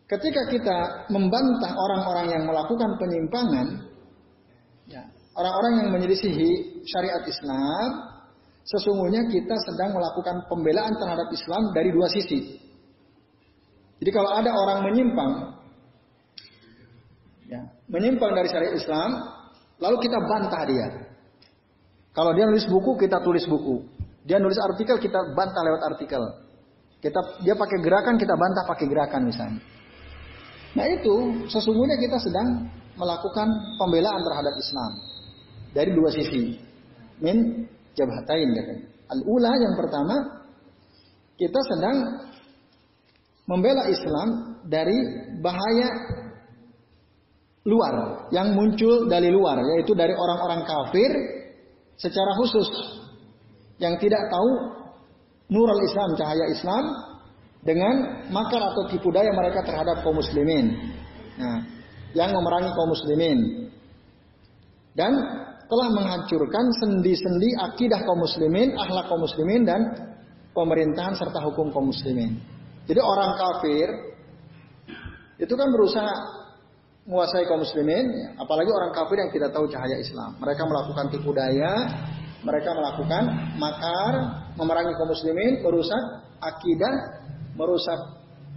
ketika kita membantah orang-orang yang melakukan penyimpangan ya, orang-orang yang menyelisihi syariat Islam sesungguhnya kita sedang melakukan pembelaan terhadap Islam dari dua sisi. Jadi kalau ada orang menyimpang, ya, menyimpang dari syariat Islam, lalu kita bantah dia. Kalau dia nulis buku, kita tulis buku. Dia nulis artikel, kita bantah lewat artikel. Kita dia pakai gerakan, kita bantah pakai gerakan misalnya. Nah itu sesungguhnya kita sedang melakukan pembelaan terhadap Islam dari dua sisi. Min jabhatain katanya. Al-ula yang pertama, kita sedang membela Islam dari bahaya luar yang muncul dari luar yaitu dari orang-orang kafir secara khusus yang tidak tahu nurul Islam cahaya Islam dengan makar atau tipu daya mereka terhadap kaum muslimin. Nah, yang memerangi kaum muslimin dan telah menghancurkan sendi-sendi akidah kaum muslimin, akhlak kaum muslimin dan pemerintahan serta hukum kaum muslimin. Jadi orang kafir itu kan berusaha menguasai kaum muslimin, apalagi orang kafir yang tidak tahu cahaya Islam. Mereka melakukan tipu daya, mereka melakukan makar, memerangi kaum muslimin, merusak akidah, merusak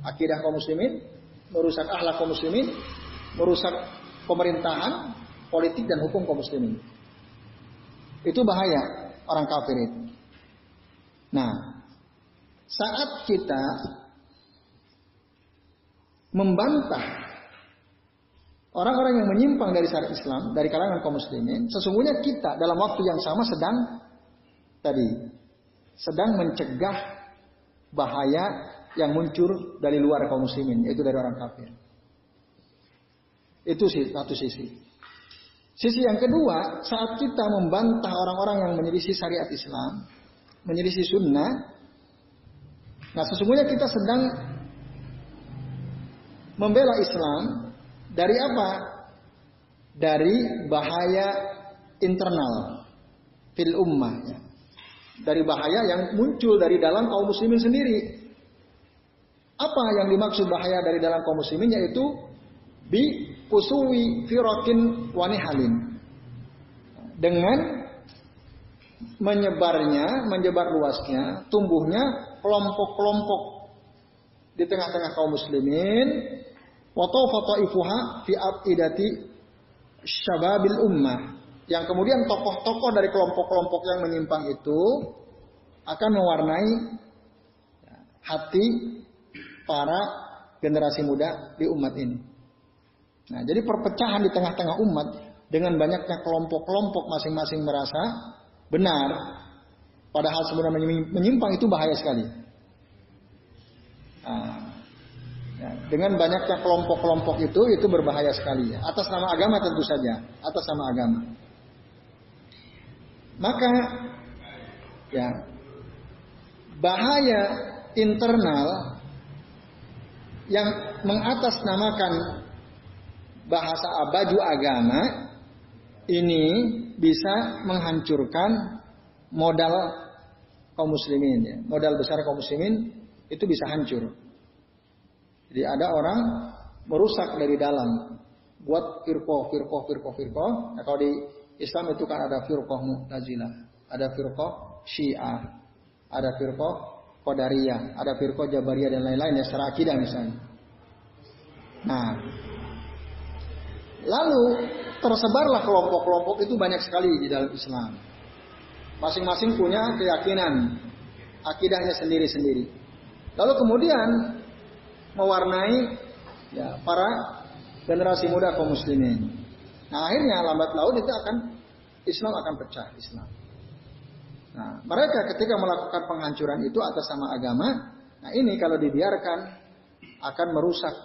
akidah kaum muslimin, merusak akhlak kaum muslimin, merusak pemerintahan, politik dan hukum kaum muslimin. Itu bahaya orang kafir itu. Nah, saat kita membantah Orang-orang yang menyimpang dari syariat Islam, dari kalangan kaum muslimin, sesungguhnya kita dalam waktu yang sama sedang tadi sedang mencegah bahaya yang muncul dari luar kaum muslimin, yaitu dari orang kafir. Itu sih satu sisi. Sisi yang kedua, saat kita membantah orang-orang yang menyelisih syariat Islam, menyelisih sunnah, nah sesungguhnya kita sedang membela Islam dari apa? Dari bahaya internal fil ummah. Ya. Dari bahaya yang muncul dari dalam kaum muslimin sendiri. Apa yang dimaksud bahaya dari dalam kaum muslimin yaitu bi usui firakin wanihalin. Dengan menyebarnya, menyebar luasnya, tumbuhnya kelompok-kelompok di tengah-tengah kaum muslimin Watawfata ifuha fi idati syababil ummah. Yang kemudian tokoh-tokoh dari kelompok-kelompok yang menyimpang itu akan mewarnai hati para generasi muda di umat ini. Nah, jadi perpecahan di tengah-tengah umat dengan banyaknya kelompok-kelompok masing-masing merasa benar, padahal sebenarnya menyimpang itu bahaya sekali. Nah, Dengan banyaknya kelompok-kelompok itu, itu berbahaya sekali ya. Atas nama agama tentu saja, atas nama agama. Maka, ya, bahaya internal yang mengatasnamakan bahasa baju agama ini bisa menghancurkan modal kaum muslimin ya. Modal besar kaum muslimin itu bisa hancur. Jadi ada orang merusak dari dalam, buat firqoh, firqoh, firqoh, firqoh. Nah, kalau di Islam itu kan ada firqoh Mu'tazilah, ada firqoh Syiah, ada firqoh Qadariyah, ada firqoh Jabariyah dan lain-lain ya secara akidah misalnya. Nah, lalu tersebarlah kelompok-kelompok itu banyak sekali di dalam Islam. Masing-masing punya keyakinan, akidahnya sendiri-sendiri. Lalu kemudian mewarnai ya, para generasi muda kaum muslimin. Nah akhirnya lambat laun itu akan Islam akan pecah Islam. Nah mereka ketika melakukan penghancuran itu atas sama agama, nah ini kalau dibiarkan akan merusak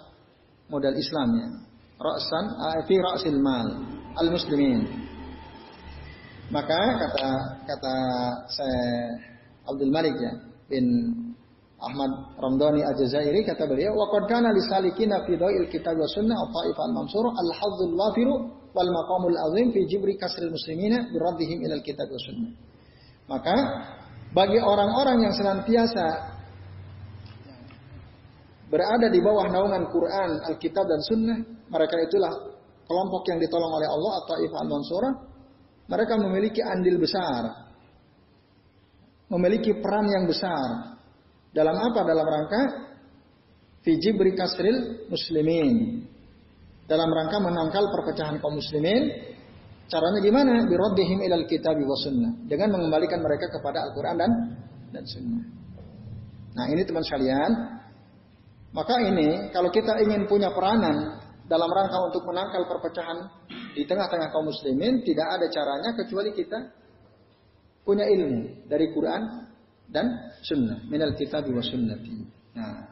modal Islamnya. Ra'san eh, fi ra'sil mal al muslimin. Maka kata kata saya Abdul Malik ya bin Ahmad Ramdhani Al-Jazairi kata beliau, "Wa qad kana lisalikina fi dha'il kitab wa sunnah al-ta'ifah al-mansurah al-hazzul wafiru wal maqamul azim fi jibri kasril muslimina bi raddihim ila kitab wa sunnah." Maka bagi orang-orang yang senantiasa berada di bawah naungan Quran, Alkitab dan Sunnah, mereka itulah kelompok yang ditolong oleh Allah atau Ifal Mansurah. Mereka memiliki andil besar, memiliki peran yang besar dalam apa? Dalam rangka fiji beri kasril muslimin. Dalam rangka menangkal perpecahan kaum muslimin. Caranya gimana? Biroddihim ilal kitab wa sunnah. Dengan mengembalikan mereka kepada Al-Quran dan, dan sunnah. Nah ini teman sekalian. Maka ini kalau kita ingin punya peranan dalam rangka untuk menangkal perpecahan di tengah-tengah kaum muslimin tidak ada caranya kecuali kita punya ilmu dari Quran dan Sunnah, minal kitab wa sunnati. Nah,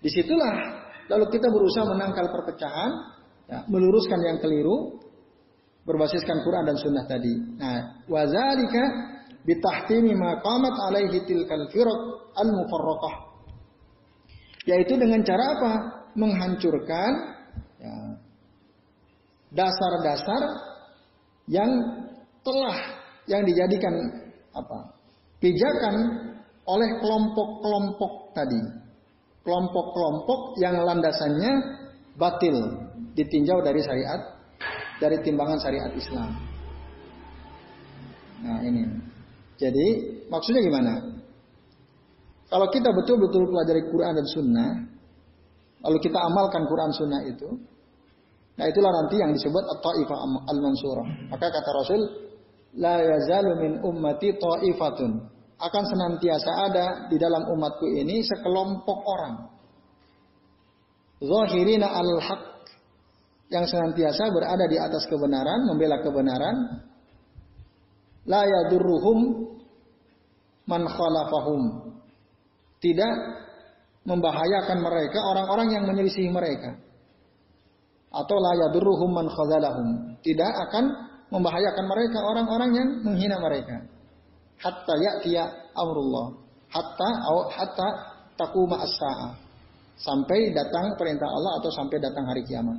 di situlah lalu kita berusaha menangkal perpecahan, ya, meluruskan yang keliru, berbasiskan Quran dan Sunnah tadi. Nah, wazalika bitahtimi ma qamat alaihi tilkal firq al mufarraqah. Yaitu dengan cara apa? Menghancurkan ya, dasar-dasar yang telah yang dijadikan apa pijakan oleh kelompok-kelompok tadi kelompok-kelompok yang landasannya batil ditinjau dari syariat dari timbangan syariat Islam. Nah ini. Jadi maksudnya gimana? Kalau kita betul-betul pelajari Quran dan Sunnah, lalu kita amalkan Quran Sunnah itu, Nah itulah nanti yang disebut at-ta'ifah al-mansurah. Maka kata Rasul, la yazalu min ummati ta'ifatun. Akan senantiasa ada di dalam umatku ini sekelompok orang. Zahirina al-haq. Yang senantiasa berada di atas kebenaran, membela kebenaran. La yadurruhum man khalafahum. Tidak membahayakan mereka orang-orang yang menyelisih mereka atau la yadurruhum man khazalahum. Tidak akan membahayakan mereka orang-orang yang menghina mereka. Hatta ya'tiya amrullah. Hatta hatta taquma as-sa'ah. Sampai datang perintah Allah atau sampai datang hari kiamat.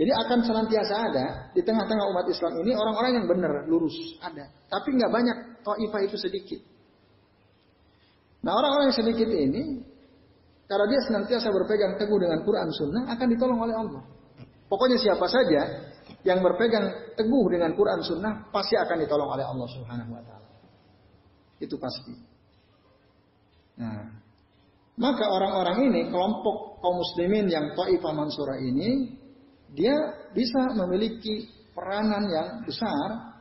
Jadi akan senantiasa ada di tengah-tengah umat Islam ini orang-orang yang benar, lurus, ada. Tapi nggak banyak, Taifah itu sedikit. Nah orang-orang yang sedikit ini karena dia senantiasa berpegang teguh dengan Quran Sunnah akan ditolong oleh Allah. Pokoknya siapa saja yang berpegang teguh dengan Quran Sunnah pasti akan ditolong oleh Allah Subhanahu Wa Taala. Itu pasti. Nah, maka orang-orang ini kelompok kaum muslimin yang Taifah Mansurah ini dia bisa memiliki peranan yang besar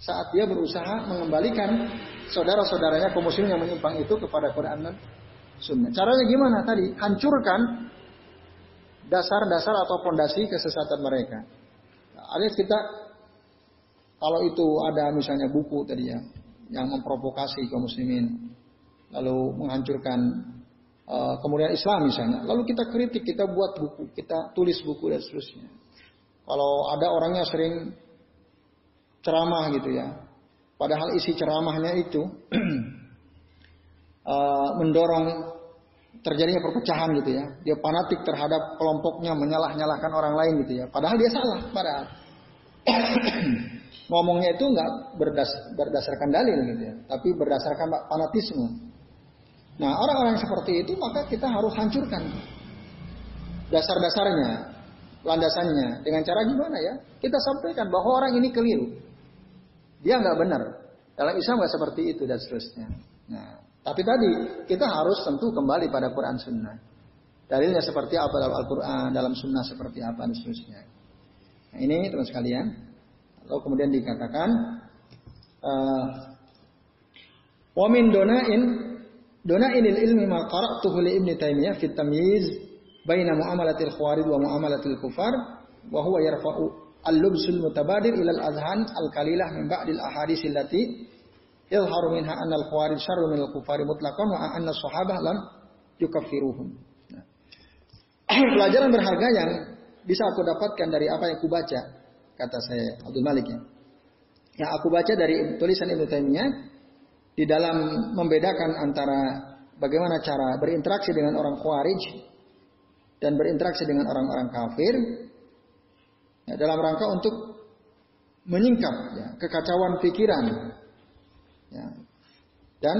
saat dia berusaha mengembalikan saudara-saudaranya kaum muslimin yang menyimpang itu kepada Quran dan sunnah. Caranya gimana tadi? Hancurkan dasar-dasar atau fondasi kesesatan mereka. Alias kita kalau itu ada misalnya buku tadi ya yang memprovokasi kaum muslimin lalu menghancurkan uh, kemudian Islam misalnya lalu kita kritik kita buat buku kita tulis buku dan seterusnya. Kalau ada orangnya sering ceramah gitu ya padahal isi ceramahnya itu uh, mendorong terjadinya perpecahan gitu ya. Dia fanatik terhadap kelompoknya, menyalah-nyalahkan orang lain gitu ya. Padahal dia salah, padahal. Ngomongnya itu nggak berdas, berdasarkan dalil gitu ya, tapi berdasarkan fanatisme. Nah orang-orang seperti itu maka kita harus hancurkan dasar-dasarnya, landasannya. Dengan cara gimana ya? Kita sampaikan bahwa orang ini keliru. Dia nggak benar. Dalam Islam nggak seperti itu dan seterusnya. Nah, tapi tadi kita harus tentu kembali pada Quran Sunnah. Dalilnya seperti apa dalam Al-Quran, dalam Sunnah seperti apa dan seterusnya. Nah, ini teman sekalian. Lalu kemudian dikatakan uh, wa min donain donainil ilmi ma qara'tuhu li Ibnu Taimiyah fi tamyiz baina muamalatil khawarij wa muamalatil kufar wa huwa yarfa'u al-lubsul mutabadir ila al-adhan al-qalilah min ba'dil ahadits allati Ilharu minha annal khawarij syarru minal kufari mutlaqan wa anna sahabah lam yukaffiruhum. Nah. Pelajaran berharga yang bisa aku dapatkan dari apa yang aku baca, kata saya Abdul Malik ya. Yang aku baca dari tulisan Ibnu Taimiyah di dalam membedakan antara bagaimana cara berinteraksi dengan orang khawarij dan berinteraksi dengan orang-orang kafir ya, dalam rangka untuk menyingkap ya, kekacauan pikiran Ya. Dan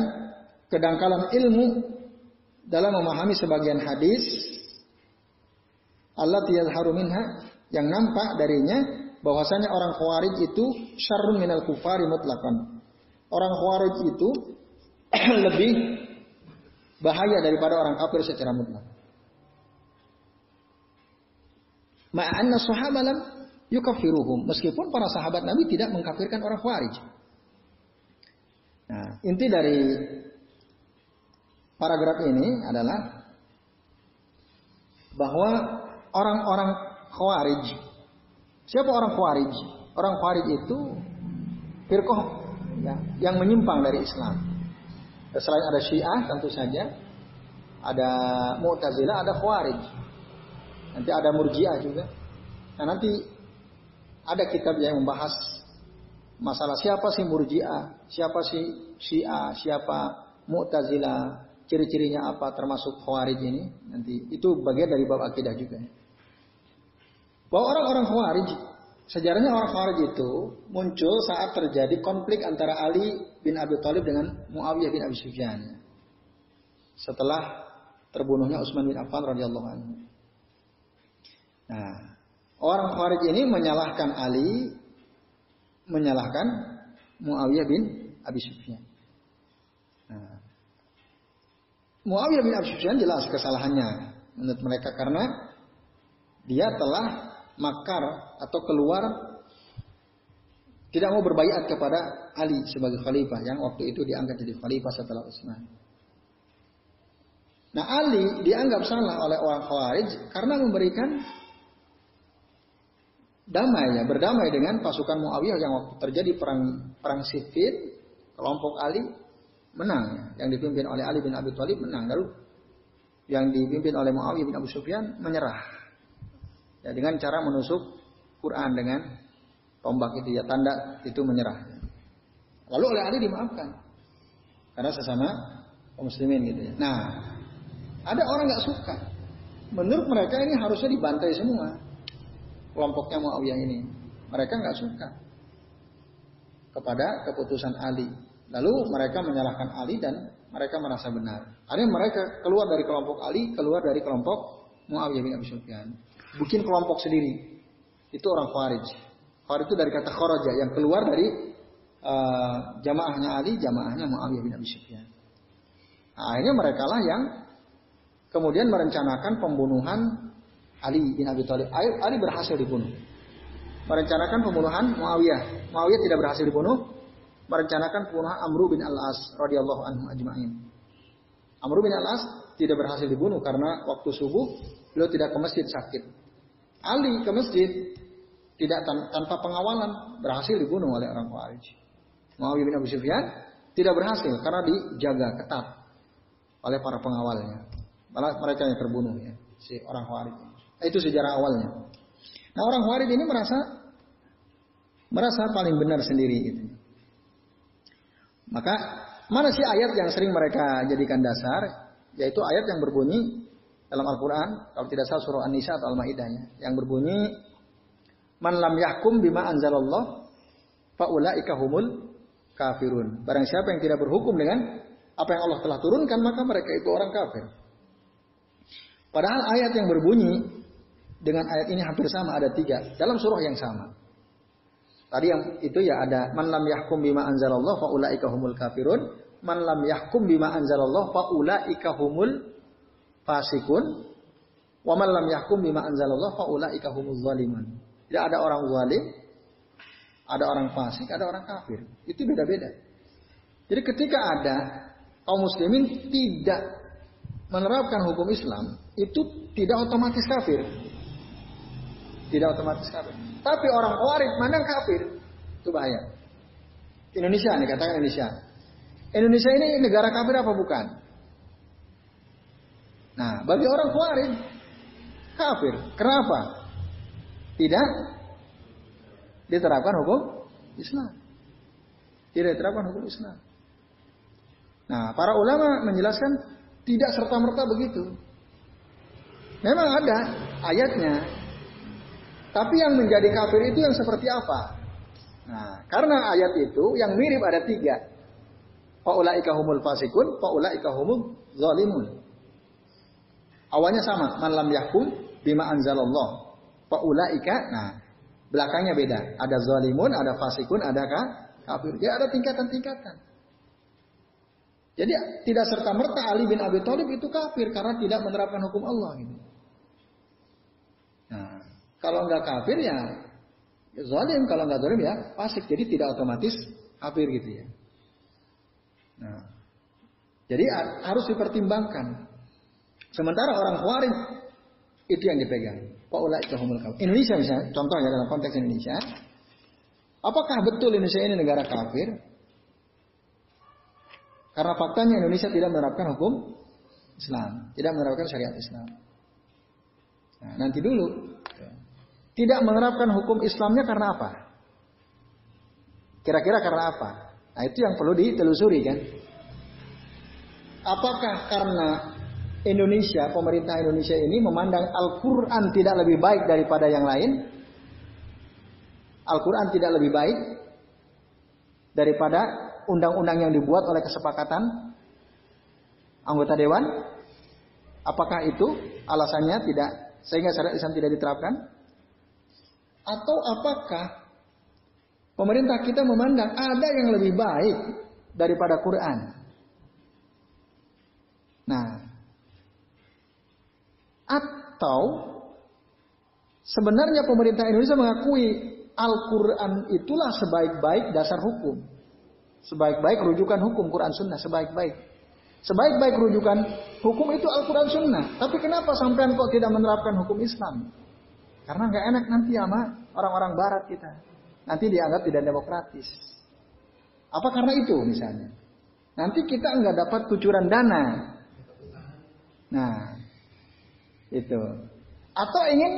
kedangkalan ilmu dalam memahami sebagian hadis Allah yadharu minha yang nampak darinya bahwasanya orang khawarij itu syarrun minal kufari mutlaqan. Orang khawarij itu lebih bahaya daripada orang kafir secara mutlak. Ma'anna sahabat lam yukaffiruhum. Meskipun para sahabat Nabi tidak mengkafirkan orang khawarij. Nah, inti dari paragraf ini adalah bahwa orang-orang khawarij, siapa orang khawarij? Orang khawarij itu firqah ya, yang menyimpang dari Islam. Selain ada Syiah tentu saja, ada Mu'tazilah, ada Khawarij. Nanti ada Murji'ah juga. Nah, nanti ada kitab yang membahas masalah siapa sih Murji'ah, siapa sih Syiah, siapa Mu'tazilah, ciri-cirinya apa termasuk Khawarij ini. Nanti itu bagian dari bab akidah juga. Bahwa orang-orang Khawarij Sejarahnya orang Khawarij itu muncul saat terjadi konflik antara Ali bin Abi Thalib dengan Muawiyah bin Abi Sufyan. Setelah terbunuhnya Utsman bin Affan radhiyallahu anhu. Nah, orang Khawarij ini menyalahkan Ali, menyalahkan Muawiyah bin Abi Sufyan. Nah, Muawiyah bin Abi Sufyan jelas kesalahannya menurut mereka karena dia telah makar atau keluar tidak mau berbaiat kepada Ali sebagai khalifah yang waktu itu dianggap jadi khalifah setelah Utsman. Nah Ali dianggap salah oleh orang Khawarij karena memberikan damai ya, berdamai dengan pasukan Muawiyah yang waktu terjadi perang perang Siffin, kelompok Ali menang yang dipimpin oleh Ali bin Abi Thalib menang lalu yang dipimpin oleh Muawiyah bin Abu Sufyan menyerah ya, dengan cara menusuk Quran dengan tombak itu ya tanda itu menyerah. Lalu oleh Ali dimaafkan karena sesama muslimin gitu ya. Nah, ada orang nggak suka. Menurut mereka ini harusnya dibantai semua kelompoknya Muawiyah ini. Mereka nggak suka kepada keputusan Ali. Lalu mereka menyalahkan Ali dan mereka merasa benar. Akhirnya mereka keluar dari kelompok Ali, keluar dari kelompok Muawiyah bin Abi Sufyan bikin kelompok sendiri. Itu orang Khawarij. Khawarij itu dari kata kharaja yang keluar dari uh, jamaahnya Ali, jamaahnya Muawiyah bin Abi Sufyan. Nah, akhirnya mereka lah yang kemudian merencanakan pembunuhan Ali bin Abi Thalib. Ali berhasil dibunuh. Merencanakan pembunuhan Muawiyah. Muawiyah tidak berhasil dibunuh. Merencanakan pembunuhan Amru bin Al-As radhiyallahu anhu ajma'in. Amru bin Al-As tidak berhasil dibunuh karena waktu subuh beliau tidak ke masjid sakit. Ali ke masjid tidak tanpa pengawalan berhasil dibunuh oleh orang Khawarij. Muawiyah bin Abu Sufyan tidak berhasil karena dijaga ketat oleh para pengawalnya. Malah mereka yang terbunuh ya, si orang Khawarij. Itu sejarah awalnya. Nah orang Khawarij ini merasa merasa paling benar sendiri gitu. Maka mana sih ayat yang sering mereka jadikan dasar? Yaitu ayat yang berbunyi dalam Al-Quran, kalau tidak salah surah An-Nisa atau Al-Maidah yang berbunyi Man lam yahkum bima anzalallah faulaika humul kafirun. Barang siapa yang tidak berhukum dengan apa yang Allah telah turunkan maka mereka itu orang kafir. Padahal ayat yang berbunyi dengan ayat ini hampir sama ada tiga dalam surah yang sama. Tadi yang itu ya ada man lam yahkum bima anzalallah faulaika humul kafirun. Man lam yahkum bima anzalallah faulaika humul fasikun wa man lam yahkum bima anzalallah fa ulaika humuz zalimun. Tidak ada orang zalim, ada orang fasik, ada orang kafir. Itu beda-beda. Jadi ketika ada kaum muslimin tidak menerapkan hukum Islam, itu tidak otomatis kafir. Tidak otomatis kafir. Tapi orang warid mana kafir. Itu bahaya. Indonesia nih katakan Indonesia. Indonesia ini negara kafir apa bukan? Nah, bagi orang Khawarij kafir. Kenapa? Tidak diterapkan hukum Islam. Tidak diterapkan hukum Islam. Nah, para ulama menjelaskan tidak serta-merta begitu. Memang ada ayatnya. Tapi yang menjadi kafir itu yang seperti apa? Nah, karena ayat itu yang mirip ada tiga. Faulaika humul fasikun, faulaika humul zalimun. Awalnya sama, man lam yahkum bima anzalallah. Faulaika, nah belakangnya beda. Ada zalimun, ada fasikun, ada kafir. Dia ada tingkatan-tingkatan. Jadi tidak serta merta Ali bin Abi Thalib itu kafir karena tidak menerapkan hukum Allah gitu. Nah, kalau nggak kafir ya, ya zalim, kalau nggak zalim ya fasik. Jadi tidak otomatis kafir gitu ya. Nah, jadi harus dipertimbangkan. Sementara orang Khawarij itu yang dipegang. Indonesia misalnya, contohnya dalam konteks Indonesia, apakah betul Indonesia ini negara kafir? Karena faktanya Indonesia tidak menerapkan hukum Islam, tidak menerapkan syariat Islam. Nah, nanti dulu. Tidak menerapkan hukum Islamnya karena apa? Kira-kira karena apa? Nah, itu yang perlu ditelusuri kan. Apakah karena Indonesia, pemerintah Indonesia ini memandang Al-Quran tidak lebih baik daripada yang lain? Al-Quran tidak lebih baik daripada undang-undang yang dibuat oleh kesepakatan anggota dewan? Apakah itu alasannya tidak sehingga syariat Islam tidak diterapkan? Atau apakah pemerintah kita memandang ada yang lebih baik daripada Quran? Nah, atau sebenarnya pemerintah Indonesia mengakui Al-Quran itulah sebaik-baik dasar hukum. Sebaik-baik rujukan hukum Quran Sunnah, sebaik-baik. Sebaik-baik rujukan hukum itu Al-Quran Sunnah. Tapi kenapa sampean kok tidak menerapkan hukum Islam? Karena nggak enak nanti sama orang-orang Barat kita. Nanti dianggap tidak demokratis. Apa karena itu misalnya? Nanti kita nggak dapat kucuran dana. Nah, itu. Atau ingin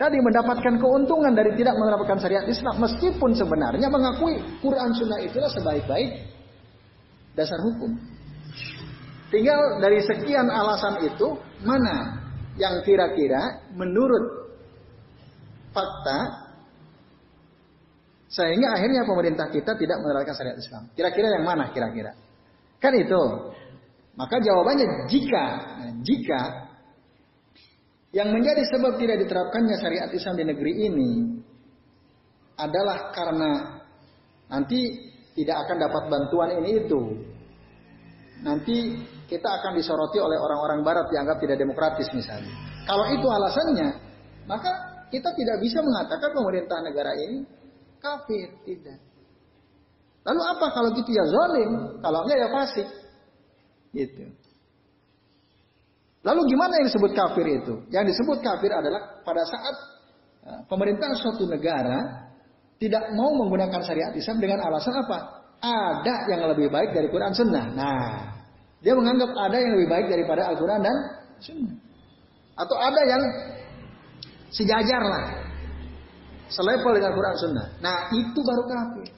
tadi mendapatkan keuntungan dari tidak menerapkan syariat Islam meskipun sebenarnya mengakui Quran Sunnah itulah sebaik-baik dasar hukum. Tinggal dari sekian alasan itu mana yang kira-kira menurut fakta sehingga akhirnya pemerintah kita tidak menerapkan syariat Islam. Kira-kira yang mana kira-kira? Kan itu. Maka jawabannya jika jika yang menjadi sebab tidak diterapkannya syariat Islam di negeri ini adalah karena nanti tidak akan dapat bantuan ini itu. Nanti kita akan disoroti oleh orang-orang barat dianggap tidak demokratis misalnya. Kalau itu alasannya, maka kita tidak bisa mengatakan pemerintah negara ini kafir, tidak. Lalu apa kalau gitu ya zalim, kalau enggak ya fasik. Gitu. Lalu gimana yang disebut kafir itu? Yang disebut kafir adalah pada saat e, pemerintah suatu negara tidak mau menggunakan syariat Islam dengan alasan apa? Ada yang lebih baik dari Quran Sunnah. Nah, dia menganggap ada yang lebih baik daripada Al-Quran dan Sunnah. Atau ada yang sejajar lah. Selevel dengan Quran Sunnah. Nah, itu baru kafir.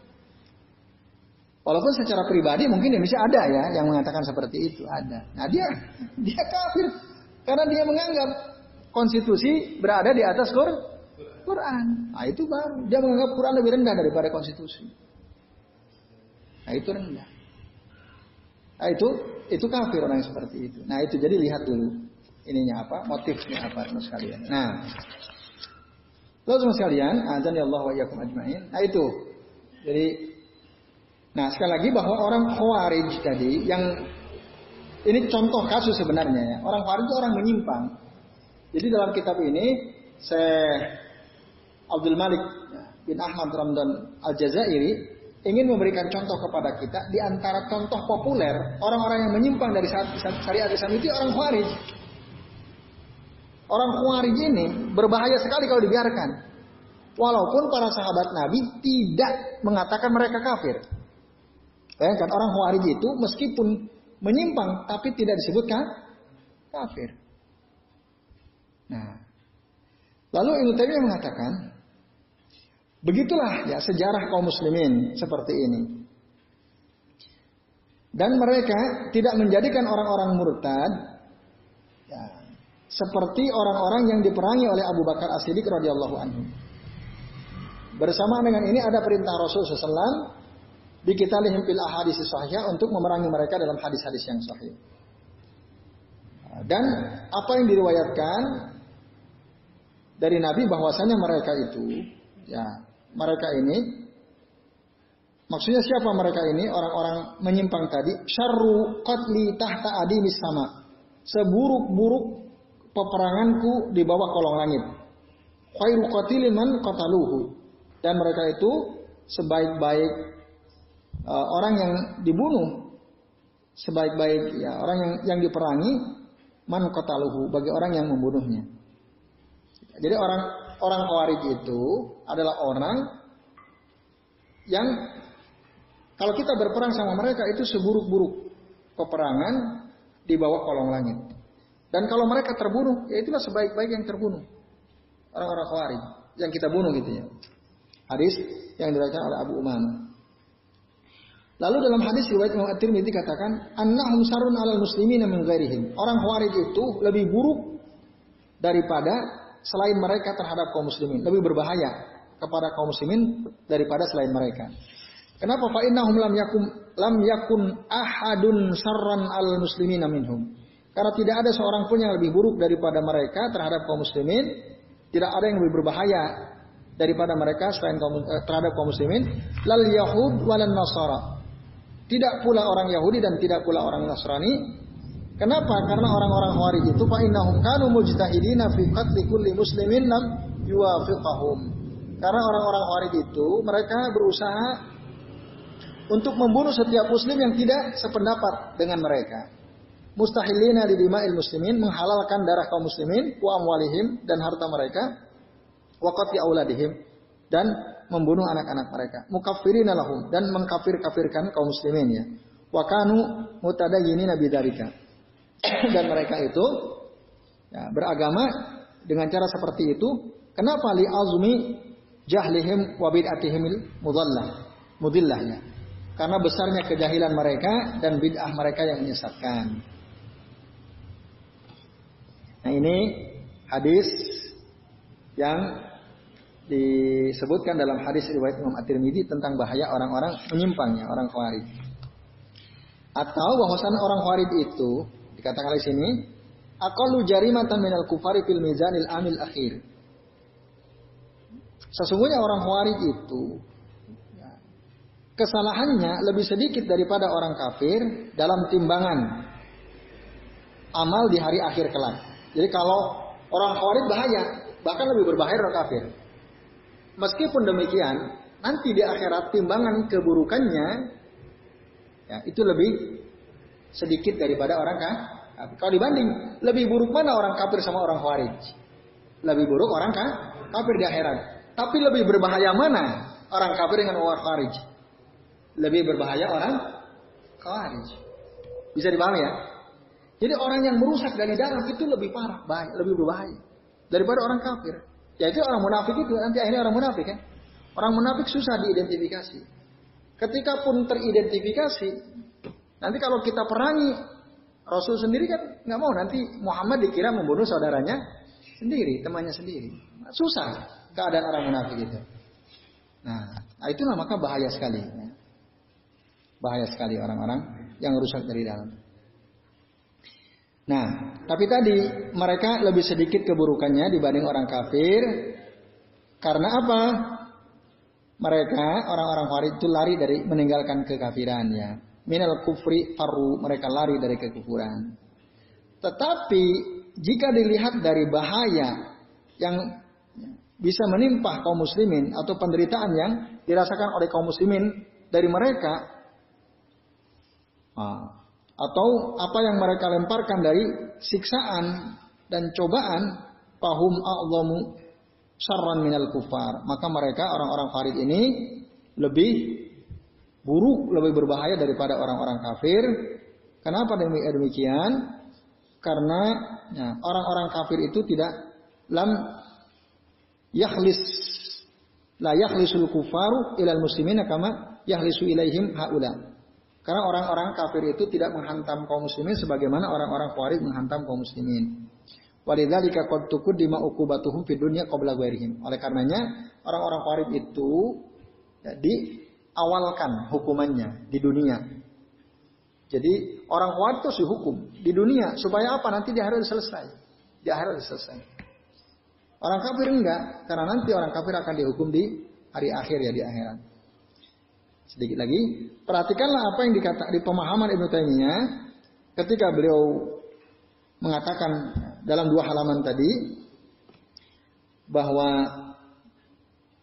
Walaupun secara pribadi mungkin Indonesia ada ya yang mengatakan seperti itu ada. Nah dia dia kafir karena dia menganggap konstitusi berada di atas Quran. Nah itu baru dia menganggap Quran lebih rendah daripada konstitusi. Nah itu rendah. Nah itu itu kafir orang yang seperti itu. Nah itu jadi lihat dulu ininya apa motifnya apa teman sekalian. Nah lalu teman sekalian, azan ya Allah wa ajmain. Nah itu jadi Nah sekali lagi bahwa orang khawarij tadi yang ini contoh kasus sebenarnya ya. Orang khawarij itu orang menyimpang. Jadi dalam kitab ini saya Abdul Malik bin Ahmad Ramdan Al-Jazairi ingin memberikan contoh kepada kita di antara contoh populer orang-orang yang menyimpang dari syariat Islam itu orang khawarij. Orang khawarij ini berbahaya sekali kalau dibiarkan. Walaupun para sahabat Nabi tidak mengatakan mereka kafir. Bayangkan orang Khawarij itu meskipun menyimpang tapi tidak disebutkan kafir. Nah, lalu Ibnu Taimiyah mengatakan, begitulah ya sejarah kaum muslimin seperti ini. Dan mereka tidak menjadikan orang-orang murtad ya, seperti orang-orang yang diperangi oleh Abu Bakar As-Siddiq radhiyallahu anhu. Bersama dengan ini ada perintah Rasul SAW bikitalihim fil ahadis sahih untuk memerangi mereka dalam hadis-hadis yang sahih. Dan apa yang diriwayatkan dari Nabi bahwasanya mereka itu ya mereka ini maksudnya siapa mereka ini? Orang-orang menyimpang tadi. Syarru qatli tahta sama. Seburuk-buruk peperanganku di bawah kolong langit. Khairu qatilin man qataluhu. Dan mereka itu sebaik-baik uh, orang yang dibunuh. Sebaik-baik ya orang yang yang diperangi man qataluhu. Bagi orang yang membunuhnya. Jadi orang orang Khawarij itu adalah orang yang Kalau kita berperang sama mereka itu seburuk-buruk peperangan di bawah kolong langit. Dan kalau mereka terbunuh, ya itulah sebaik-baik yang terbunuh. Orang-orang Khawarij yang kita bunuh gitu ya. Hadis yang diriwayatkan oleh Abu Umamah. Lalu dalam hadis riwayat Imam At-Tirmidzi dikatakan, "Annahum sarun 'alal muslimin min ghairihim." Orang Khawarij itu lebih buruk daripada selain mereka terhadap kaum muslimin, lebih berbahaya kepada kaum muslimin daripada selain mereka. Kenapa fa innahum lam yakun lam yakun ahadun sarran al muslimin minhum. Karena tidak ada seorang pun yang lebih buruk daripada mereka terhadap kaum muslimin, tidak ada yang lebih berbahaya daripada mereka selain kaum, eh, terhadap kaum muslimin, lal yahud walan nasara. Tidak pula orang Yahudi dan tidak pula orang Nasrani. Kenapa? Karena orang-orang Khawarij itu fa innahum kanu mujtahidina fi qatli kulli muslimin lam yuwafiqahum. Karena orang-orang Khawarij itu mereka berusaha untuk membunuh setiap muslim yang tidak sependapat dengan mereka. Mustahilina di dima'il muslimin menghalalkan darah kaum muslimin wa amwalihim dan harta mereka wa qatli auladihim dan membunuh anak-anak mereka. Mukaffirina lahum dan mengkafir-kafirkan kaum muslimin ya. Wa kanu mutadayyinina bidzalika. dan mereka itu ya, beragama dengan cara seperti itu. Kenapa li azmi jahlihim wa bid'atihim mudallah mudillahnya karena besarnya kejahilan mereka dan bid'ah mereka yang menyesatkan. Nah ini hadis yang disebutkan dalam hadis riwayat Imam At-Tirmidzi tentang bahaya orang-orang menyimpangnya, orang khawarij. Atau bahwasanya orang khawarij itu dikatakan di sini aqallu jarimatan minal kufari fil mizanil amil akhir. Sesungguhnya orang khawarij itu kesalahannya lebih sedikit daripada orang kafir dalam timbangan amal di hari akhir kelak. Jadi kalau orang kafir bahaya, bahkan lebih berbahaya orang kafir. Meskipun demikian, nanti di akhirat timbangan keburukannya ya, itu lebih sedikit daripada orang kafir. Kalau dibanding, lebih buruk mana orang kafir sama orang khawarij? Lebih buruk orang kafir di akhirat. Tapi lebih berbahaya mana orang kafir dengan orang khawarij? lebih berbahaya orang khawarij. Bisa dipahami ya? Jadi orang yang merusak dari dalam itu lebih parah, bahaya, lebih berbahaya daripada orang kafir. Ya itu orang munafik itu nanti akhirnya orang munafik kan. Orang munafik susah diidentifikasi. Ketika pun teridentifikasi, nanti kalau kita perangi Rasul sendiri kan nggak mau nanti Muhammad dikira membunuh saudaranya sendiri, temannya sendiri. Susah keadaan orang munafik itu. Nah, nah itulah maka bahaya sekali. Bahaya sekali orang-orang yang rusak dari dalam. Nah, tapi tadi mereka lebih sedikit keburukannya dibanding orang kafir. Karena apa? Mereka orang-orang kafir itu lari dari meninggalkan kekafiran ya. Minal kufri faru mereka lari dari kekufuran. Tetapi jika dilihat dari bahaya yang bisa menimpa kaum muslimin atau penderitaan yang dirasakan oleh kaum muslimin dari mereka Nah, atau apa yang mereka lemparkan dari siksaan dan cobaan pahum a'zamu syarran minal kufar. Maka mereka orang-orang farid ini lebih buruk, lebih berbahaya daripada orang-orang kafir. Kenapa demikian? Karena ya, orang-orang kafir itu tidak lam yakhlis la yakhlisul kufaru ilal muslimina kama yakhlisu ilaihim haula. Karena orang-orang kafir itu tidak menghantam kaum muslimin sebagaimana orang-orang khawarij menghantam kaum muslimin. Walidzalika qad tuqaddima uqubatuhum fid dunya qabla. Oleh karenanya orang-orang khawarij itu ya, diawalkan hukumannya di dunia. Jadi orang khawarij itu dihukum di dunia supaya apa? Nanti di akhirat selesai. Di akhirat selesai. Orang kafir enggak, karena nanti orang kafir akan dihukum di hari akhir ya di akhirat. Sedikit lagi, perhatikanlah apa yang dikata di pemahaman Ibnu Taimiyah ketika beliau mengatakan dalam dua halaman tadi bahwa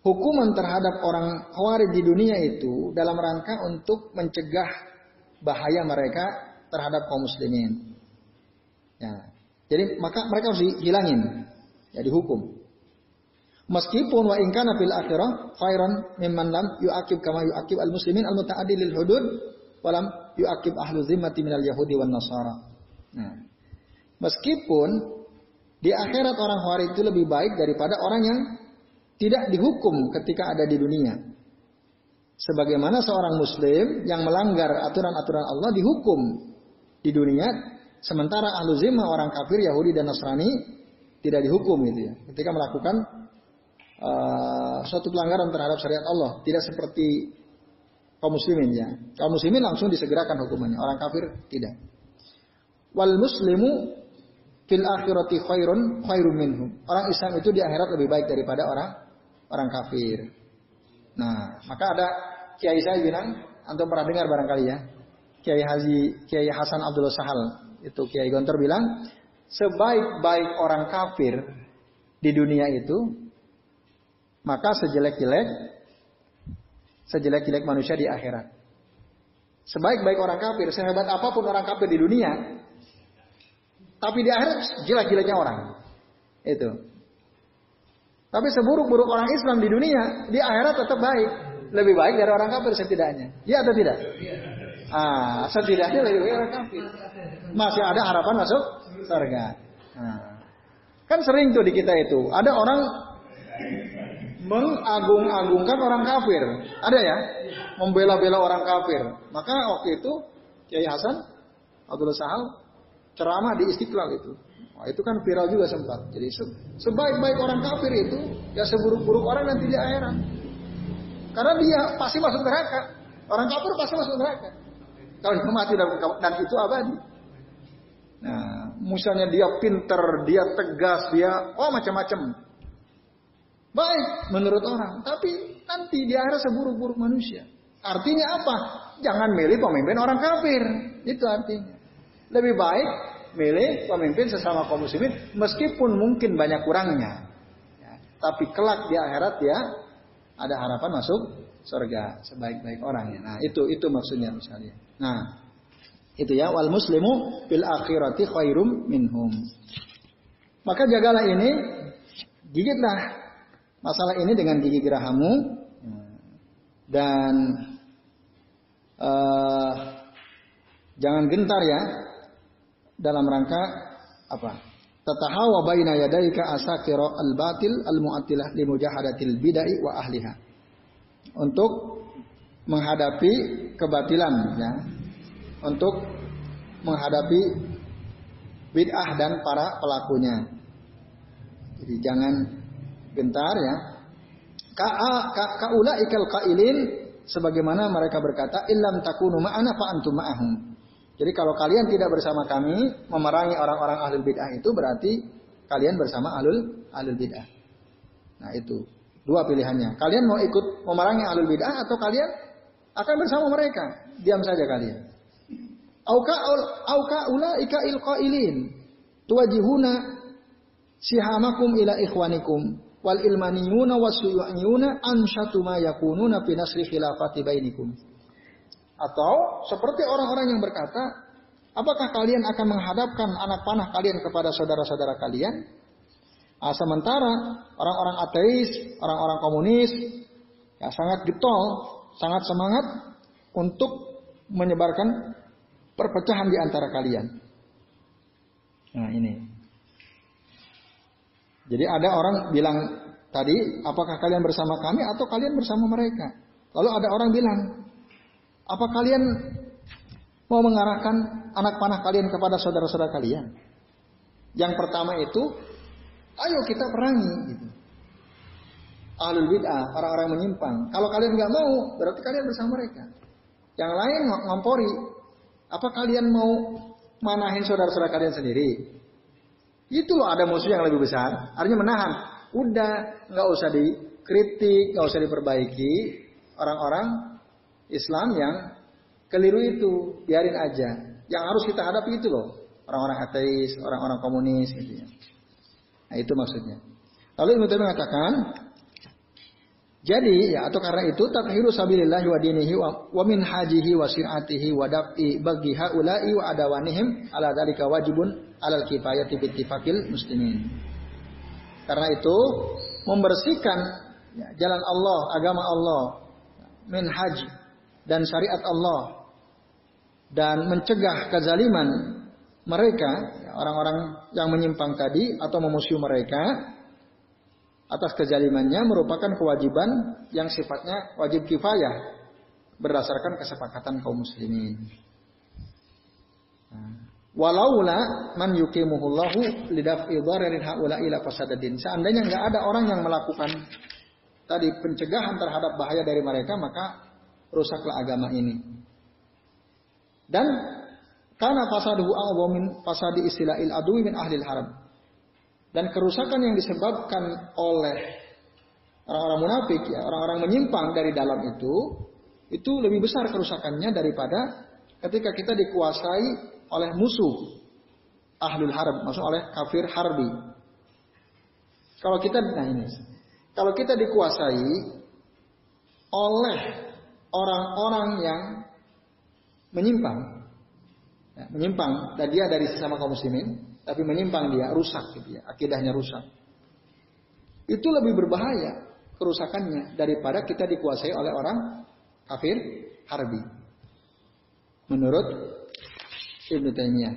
hukuman terhadap orang Khawarij di dunia itu dalam rangka untuk mencegah bahaya mereka terhadap kaum muslimin. Ya. Jadi maka mereka harus dihilangin, ya dihukum. Meskipun wa ingkana fil akhirah khairan mimman lam yu'akib kama yu'akib al-muslimin al-muta'addi lil hudud walam yu'akib ahlu zimmati minal yahudi wan nasara. Nah, meskipun di akhirat orang Khawarij itu lebih baik daripada orang yang tidak dihukum ketika ada di dunia. Sebagaimana seorang muslim yang melanggar aturan-aturan Allah dihukum di dunia, sementara ahlu zimmah orang kafir Yahudi dan Nasrani tidak dihukum gitu ya. Ketika melakukan uh, suatu pelanggaran terhadap syariat Allah, tidak seperti kaum muslimin ya. Kaum muslimin langsung disegerakan hukumannya, orang kafir tidak. Wal muslimu fil akhirati khairun khairum minhum. Orang Islam itu di akhirat lebih baik daripada orang orang kafir. Nah, maka ada kiai saya bilang, antum pernah dengar barangkali ya. Kiai Haji Kiai Hasan Abdul Sahal itu Kiai Gontor bilang, sebaik-baik orang kafir di dunia itu, maka sejelek-jelek sejelek-jelek manusia di akhirat. Sebaik-baik orang kafir, sehebat apa pun orang kafir di dunia, tapi di akhirat jelek-jeleknya orang. Itu. Tapi seburuk-buruk orang Islam di dunia, di akhirat tetap baik. Lebih baik dari orang kafir setidaknya. Ya atau tidak? Ah, setidaknya lebih baik orang kafir. Masih ada harapan masuk surga. Nah. Kan sering tuh di kita itu, ada orang mengagung-agungkan orang kafir. Ada ya? Membela-bela orang kafir. Maka waktu itu Kiai Hasan Abdul Sahal ceramah di Istiqlal itu. Wah, itu kan viral juga sempat. Jadi sebaik-baik orang kafir itu ya seburuk-buruk orang nanti di akhirat. Karena dia pasti masuk neraka. Orang kafir pasti masuk neraka. Kalau dia mati dan itu abadi. Nah, misalnya dia pinter, dia tegas, dia oh macam-macam. Baik menurut orang, tapi nanti di akhir seburuk-buruk manusia. Artinya apa? Jangan milih pemimpin orang kafir. Itu artinya. Lebih baik milih pemimpin sesama kaum muslimin meskipun mungkin banyak kurangnya. Ya, tapi kelak di akhirat ya ada harapan masuk surga sebaik-baik orangnya. Nah, itu itu maksudnya misalnya. Nah, itu ya wal muslimu fil akhirati khairum minhum. Maka jagalah ini, gigitlah masalah ini dengan gigi gerahamu dan uh, jangan gentar ya dalam rangka apa? Tatahawa baina yadaika asakira al-batil al-mu'attilah li mujahadatil bid'ah wa ahliha. Untuk menghadapi kebatilan ya, untuk menghadapi bid'ah dan para pelakunya. Jadi jangan gentar ya. Kaula ikal kailin sebagaimana mereka berkata illam takunu ma'ana fa antum ma'ahum. Jadi kalau kalian tidak bersama kami memerangi orang-orang ahlul bid'ah itu berarti kalian bersama ahlul ahlul bid'ah. Nah itu dua pilihannya. Kalian mau ikut memerangi ahlul bid'ah atau kalian akan bersama mereka. Diam saja kalian. Auka auka ulaika ilqailin tuwajihuna sihamakum ila ikhwanikum wal ilmaniyuna wasuyu'yuna ansyatu ma yakununa fi nasri khilafati bainikum. Atau seperti orang-orang yang berkata, apakah kalian akan menghadapkan anak panah kalian kepada saudara-saudara kalian? Nah, sementara orang-orang ateis, orang-orang komunis, ya sangat getol, sangat semangat untuk menyebarkan perpecahan di antara kalian. Nah ini. Jadi ada orang bilang tadi, apakah kalian bersama kami atau kalian bersama mereka? Lalu ada orang bilang, apa kalian mau mengarahkan anak panah kalian kepada saudara-saudara kalian? Yang pertama itu, ayo kita perangi. Gitu. Ahlul bid'ah, orang-orang menyimpang. Kalau kalian nggak mau, berarti kalian bersama mereka. Yang lain ngompori, apa kalian mau manahin saudara-saudara kalian sendiri? Itu loh ada musuh yang lebih besar. Artinya menahan. Udah, nggak usah dikritik, nggak usah diperbaiki. Orang-orang Islam yang keliru itu, biarin aja. Yang harus kita hadapi itu loh. Orang-orang ateis, orang-orang komunis gitu ya. Nah itu maksudnya. Lalu Ibnu mengatakan, jadi ya atau karena itu takhiru sabilillah wa dinihi wa, wa min hajihi wa sir'atihi wa dab'i bagi haula'i wa adawanihim ala dalika wajibun alal kifayati bittifaqil muslimin. Karena itu membersihkan ya, jalan Allah, agama Allah, min haji dan syariat Allah dan mencegah kezaliman mereka ya, orang-orang yang menyimpang tadi atau memusuhi mereka atas kezalimannya merupakan kewajiban yang sifatnya wajib kifayah berdasarkan kesepakatan kaum muslimin. Nah, walaula man yuqimuhullahu lidaf'i dhararin haula ila fasadadin. Seandainya nggak ada orang yang melakukan tadi pencegahan terhadap bahaya dari mereka, maka rusaklah agama ini. Dan karena fasaduhu a'dhamu min fasadi istilahil adui min ahli haram. Dan kerusakan yang disebabkan oleh orang-orang munafik ya, orang-orang menyimpang dari dalam itu itu lebih besar kerusakannya daripada ketika kita dikuasai oleh musuh ahlul harb, maksud oleh kafir harbi. Kalau kita nah ini, kalau kita dikuasai oleh orang-orang yang menyimpang, ya, menyimpang, dan dia dari sesama kaum muslimin, tapi menyimpang dia, rusak gitu ya, akidahnya rusak. Itu lebih berbahaya kerusakannya daripada kita dikuasai oleh orang kafir harbi. Menurut Ibnu Taimiyah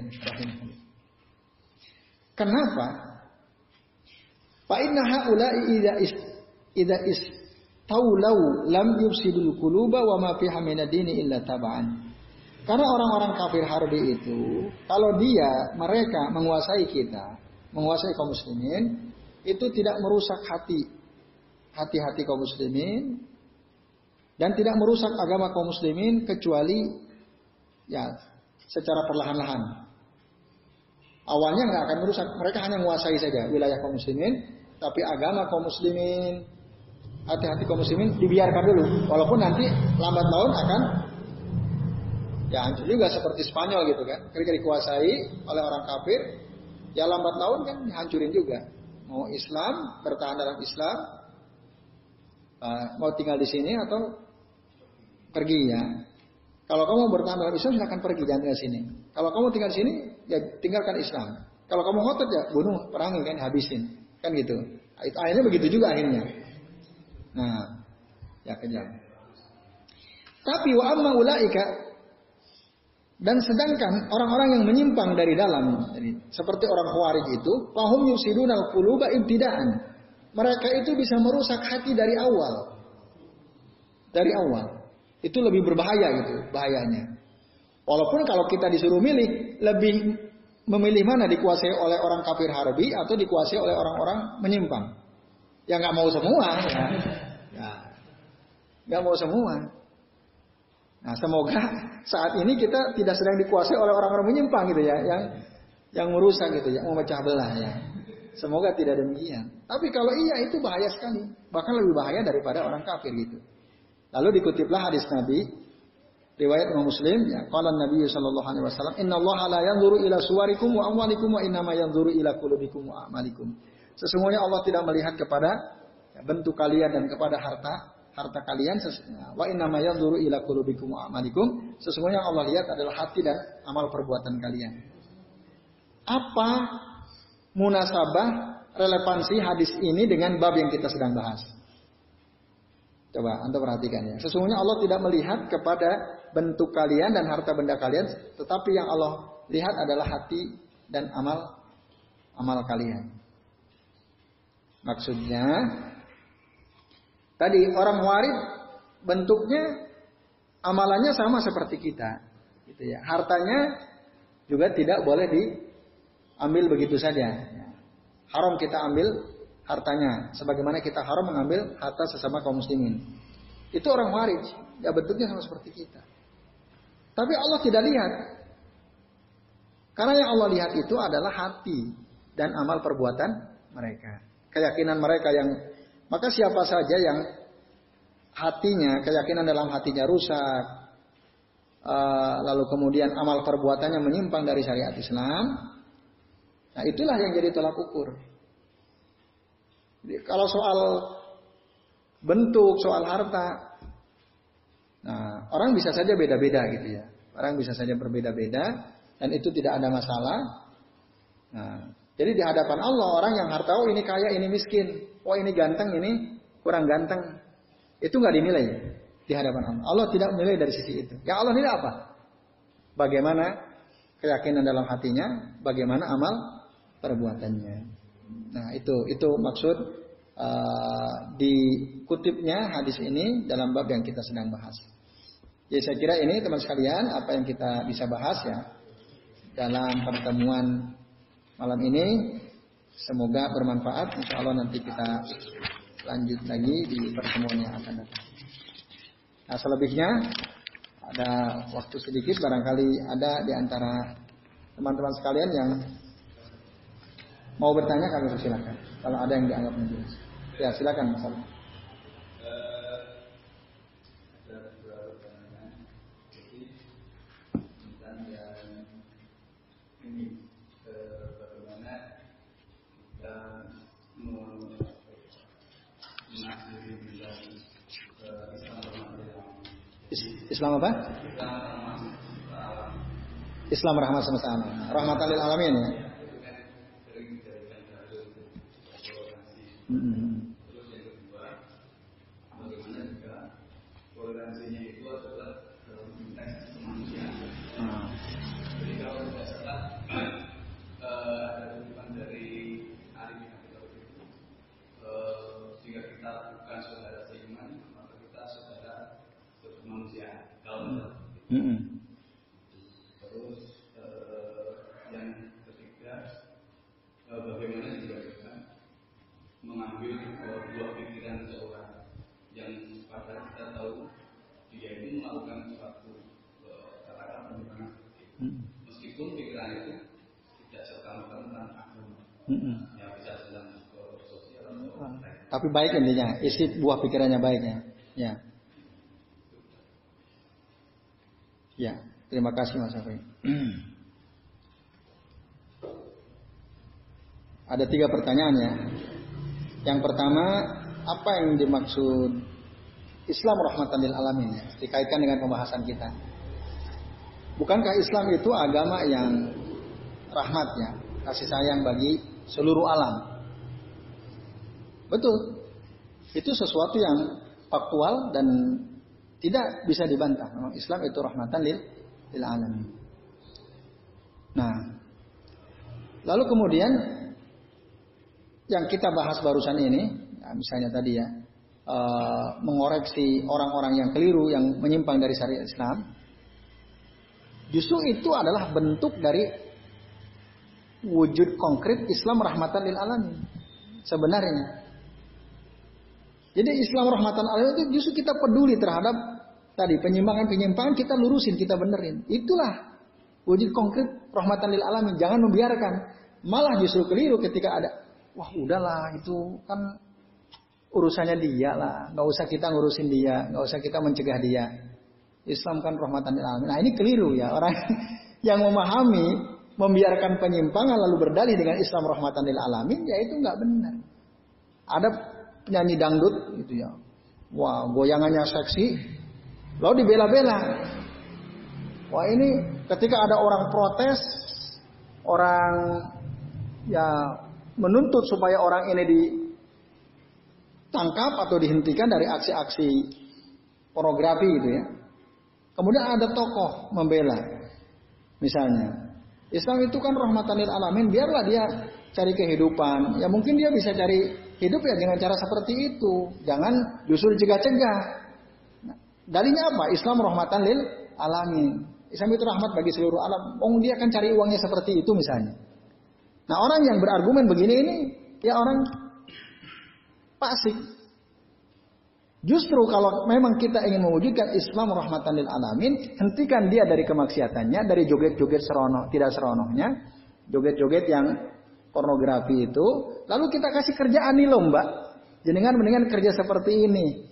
Kenapa? Fa inna haula'i is is taulau lam yufsidul quluba wa ma fiha dini illa taba'an. Karena orang-orang kafir harbi itu, kalau dia, mereka menguasai kita, menguasai kaum muslimin, itu tidak merusak hati, hati-hati kaum muslimin, dan tidak merusak agama kaum muslimin kecuali ya secara perlahan-lahan. Awalnya nggak akan merusak, mereka hanya menguasai saja wilayah kaum muslimin, tapi agama kaum muslimin, hati-hati kaum muslimin dibiarkan dulu, walaupun nanti lambat laun akan ya hancur juga seperti Spanyol gitu kan, ketika dikuasai oleh orang kafir, ya lambat laun kan hancurin juga. Mau Islam bertahan dalam Islam, uh, mau tinggal di sini atau pergi ya. Kalau kamu bertahan dalam Islam silahkan pergi jangan tinggal sini. Kalau kamu tinggal di sini ya tinggalkan Islam. Kalau kamu ngotot ya bunuh, perangi kan habisin. Kan gitu. Itu akhirnya begitu juga akhirnya. Nah, ya kejam. Tapi wa amma ulaika dan sedangkan orang-orang yang menyimpang dari dalam, seperti orang Khawarij itu, fahum yusidunal quluba ibtidaan. Mereka itu bisa merusak hati dari awal. Dari awal. Itu lebih berbahaya gitu, bahayanya. Walaupun kalau kita disuruh milih, lebih memilih mana dikuasai oleh orang kafir harbi atau dikuasai oleh orang-orang menyimpang. Ya nggak mau semua, ya. Ya. Nggak mau semua. Nah semoga saat ini kita tidak sedang dikuasai oleh orang-orang menyimpang gitu ya, yang yang merusak gitu ya, memecah belah ya. Semoga tidak demikian. Tapi kalau iya itu bahaya sekali, bahkan lebih bahaya daripada orang kafir gitu. Lalu dikutiplah hadis Nabi riwayat Imam Muslim ya qala Nabi sallallahu alaihi wasallam inna Allah la yanzuru ila suwarikum wa amwalikum wa innama yanzuru ila qulubikum wa amalikum. Sesungguhnya Allah tidak melihat kepada ya, bentuk kalian dan kepada harta harta kalian wa innama yanzuru ila qulubikum wa amalikum. Sesungguhnya Allah lihat adalah hati dan amal perbuatan kalian. Apa munasabah relevansi hadis ini dengan bab yang kita sedang bahas? Coba Anda perhatikan ya. Sesungguhnya Allah tidak melihat kepada bentuk kalian dan harta benda kalian, tetapi yang Allah lihat adalah hati dan amal amal kalian. Maksudnya tadi orang warid bentuknya amalannya sama seperti kita, gitu ya. Hartanya juga tidak boleh diambil begitu saja. Haram kita ambil hartanya sebagaimana kita haram mengambil harta sesama kaum muslimin. Itu orang waris, ya bentuknya sama seperti kita. Tapi Allah tidak lihat. Karena yang Allah lihat itu adalah hati dan amal perbuatan mereka. Keyakinan mereka yang maka siapa saja yang hatinya, keyakinan dalam hatinya rusak, uh, lalu kemudian amal perbuatannya menyimpang dari syariat Islam, nah itulah yang jadi tolak ukur. Jadi kalau soal bentuk, soal harta, nah orang bisa saja beda-beda gitu ya. Orang bisa saja berbeda-beda dan itu tidak ada masalah. Nah, Jadi di hadapan Allah orang yang harta oh ini kaya, ini miskin, oh ini ganteng, ini kurang ganteng. Itu nggak dinilai di hadapan Allah. Allah tidak menilai dari sisi itu. Yang Allah nilai apa? Bagaimana keyakinan dalam hatinya, bagaimana amal perbuatannya. Nah itu itu maksud uh, dikutipnya hadis ini dalam bab yang kita sedang bahas. Jadi saya kira ini teman sekalian apa yang kita bisa bahas ya dalam pertemuan malam ini. Semoga bermanfaat. Insya Allah nanti kita lanjut lagi di pertemuan yang akan datang. Nah selebihnya ada waktu sedikit barangkali ada di antara teman-teman sekalian yang mau bertanya kami persilakan. Kalau ada yang dianggap menjelas. Ya silakan Mas Islam apa? Islam rahmat semesta alam. Rahmatan lil alamin ya. Hmm. Mm-mm. Terus uh, yang ketiga uh, bagaimana juga kita mengambil uh, buah pikiran seorang yang pada kita tahu dia itu melakukan suatu katakan penyimpanan meskipun pikiran itu tidak serta merta tentang agama yang bisa sedang sosial atau tapi baik intinya isi buah pikirannya baiknya ya Ya, terima kasih Mas Afri. Ada tiga pertanyaan ya. Yang pertama, apa yang dimaksud Islam rahmatan lil alamin ya, dikaitkan dengan pembahasan kita. Bukankah Islam itu agama yang rahmat ya, kasih sayang bagi seluruh alam? Betul. Itu sesuatu yang faktual dan tidak bisa dibantah. Memang Islam itu rahmatan lil, lil alamin. Nah, lalu kemudian yang kita bahas barusan ini, ya misalnya tadi ya, uh, mengoreksi orang-orang yang keliru, yang menyimpang dari syariat Islam, justru itu adalah bentuk dari wujud konkret Islam rahmatan lil alamin. Sebenarnya, jadi Islam rahmatan alamin itu justru kita peduli terhadap tadi penyimpangan-penyimpangan kita lurusin, kita benerin. Itulah wujud konkret rahmatan lil alamin. Jangan membiarkan. Malah justru keliru ketika ada wah udahlah itu kan urusannya dia lah, nggak usah kita ngurusin dia, nggak usah kita mencegah dia. Islam kan rahmatan lil alamin. Nah ini keliru ya orang yang memahami membiarkan penyimpangan lalu berdalih dengan Islam rahmatan lil alamin ya itu nggak benar. Ada penyanyi dangdut gitu ya. Wah, goyangannya seksi. Lalu dibela-bela. Wah, ini ketika ada orang protes, orang ya menuntut supaya orang ini ditangkap atau dihentikan dari aksi-aksi pornografi gitu ya. Kemudian ada tokoh membela. Misalnya, Islam itu kan rahmatanil alamin, biarlah dia cari kehidupan. Ya mungkin dia bisa cari hidup ya dengan cara seperti itu. Jangan justru cegah-cegah. Nah, dalinya apa? Islam rahmatan lil alamin. Islam itu rahmat bagi seluruh alam. Oh dia akan cari uangnya seperti itu misalnya. Nah orang yang berargumen begini ini ya orang pasik. Justru kalau memang kita ingin mewujudkan Islam rahmatan lil alamin, hentikan dia dari kemaksiatannya, dari joget-joget serono, tidak seronohnya, joget-joget yang pornografi itu, lalu kita kasih kerjaan nih loh mbak. Jenengan mendingan kerja seperti ini.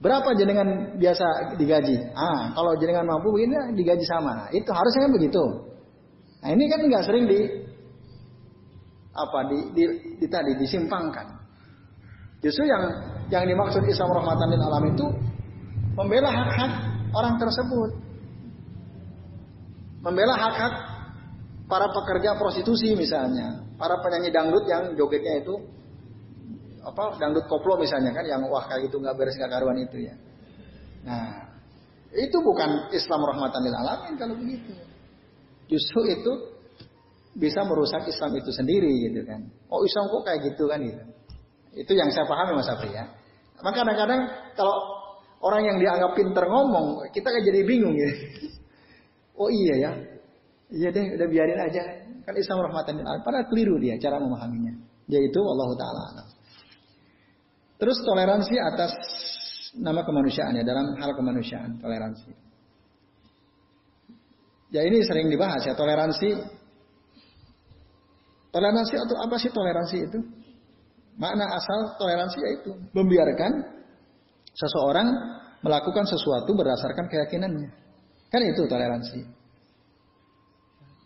Berapa jenengan biasa digaji? Ah, kalau jenengan mampu begini digaji sama. Nah, itu harusnya kan begitu. Nah, ini kan nggak sering di apa di, di, di tadi disimpangkan. Justru yang yang dimaksud Islam rahmatan lil alam itu membela hak-hak orang tersebut. Membela hak-hak para pekerja prostitusi misalnya, para penyanyi dangdut yang jogetnya itu apa dangdut koplo misalnya kan yang wah kayak gitu nggak beres nggak karuan itu ya. Nah, itu bukan Islam rahmatan lil alamin kalau begitu. Justru itu bisa merusak Islam itu sendiri gitu kan. Oh Islam kok kayak gitu kan gitu. Itu yang saya pahami Mas Afri ya. Maka kadang-kadang kalau orang yang dianggap pinter ngomong, kita kan jadi bingung ya. Oh iya ya, Iya deh, udah biarin aja. Kan Islam rahmatan lil alamin. Padahal keliru dia cara memahaminya. Yaitu Allah taala Terus toleransi atas nama kemanusiaan ya dalam hal kemanusiaan toleransi. Ya ini sering dibahas ya toleransi. Toleransi atau apa sih toleransi itu? Makna asal toleransi yaitu membiarkan seseorang melakukan sesuatu berdasarkan keyakinannya. Kan itu toleransi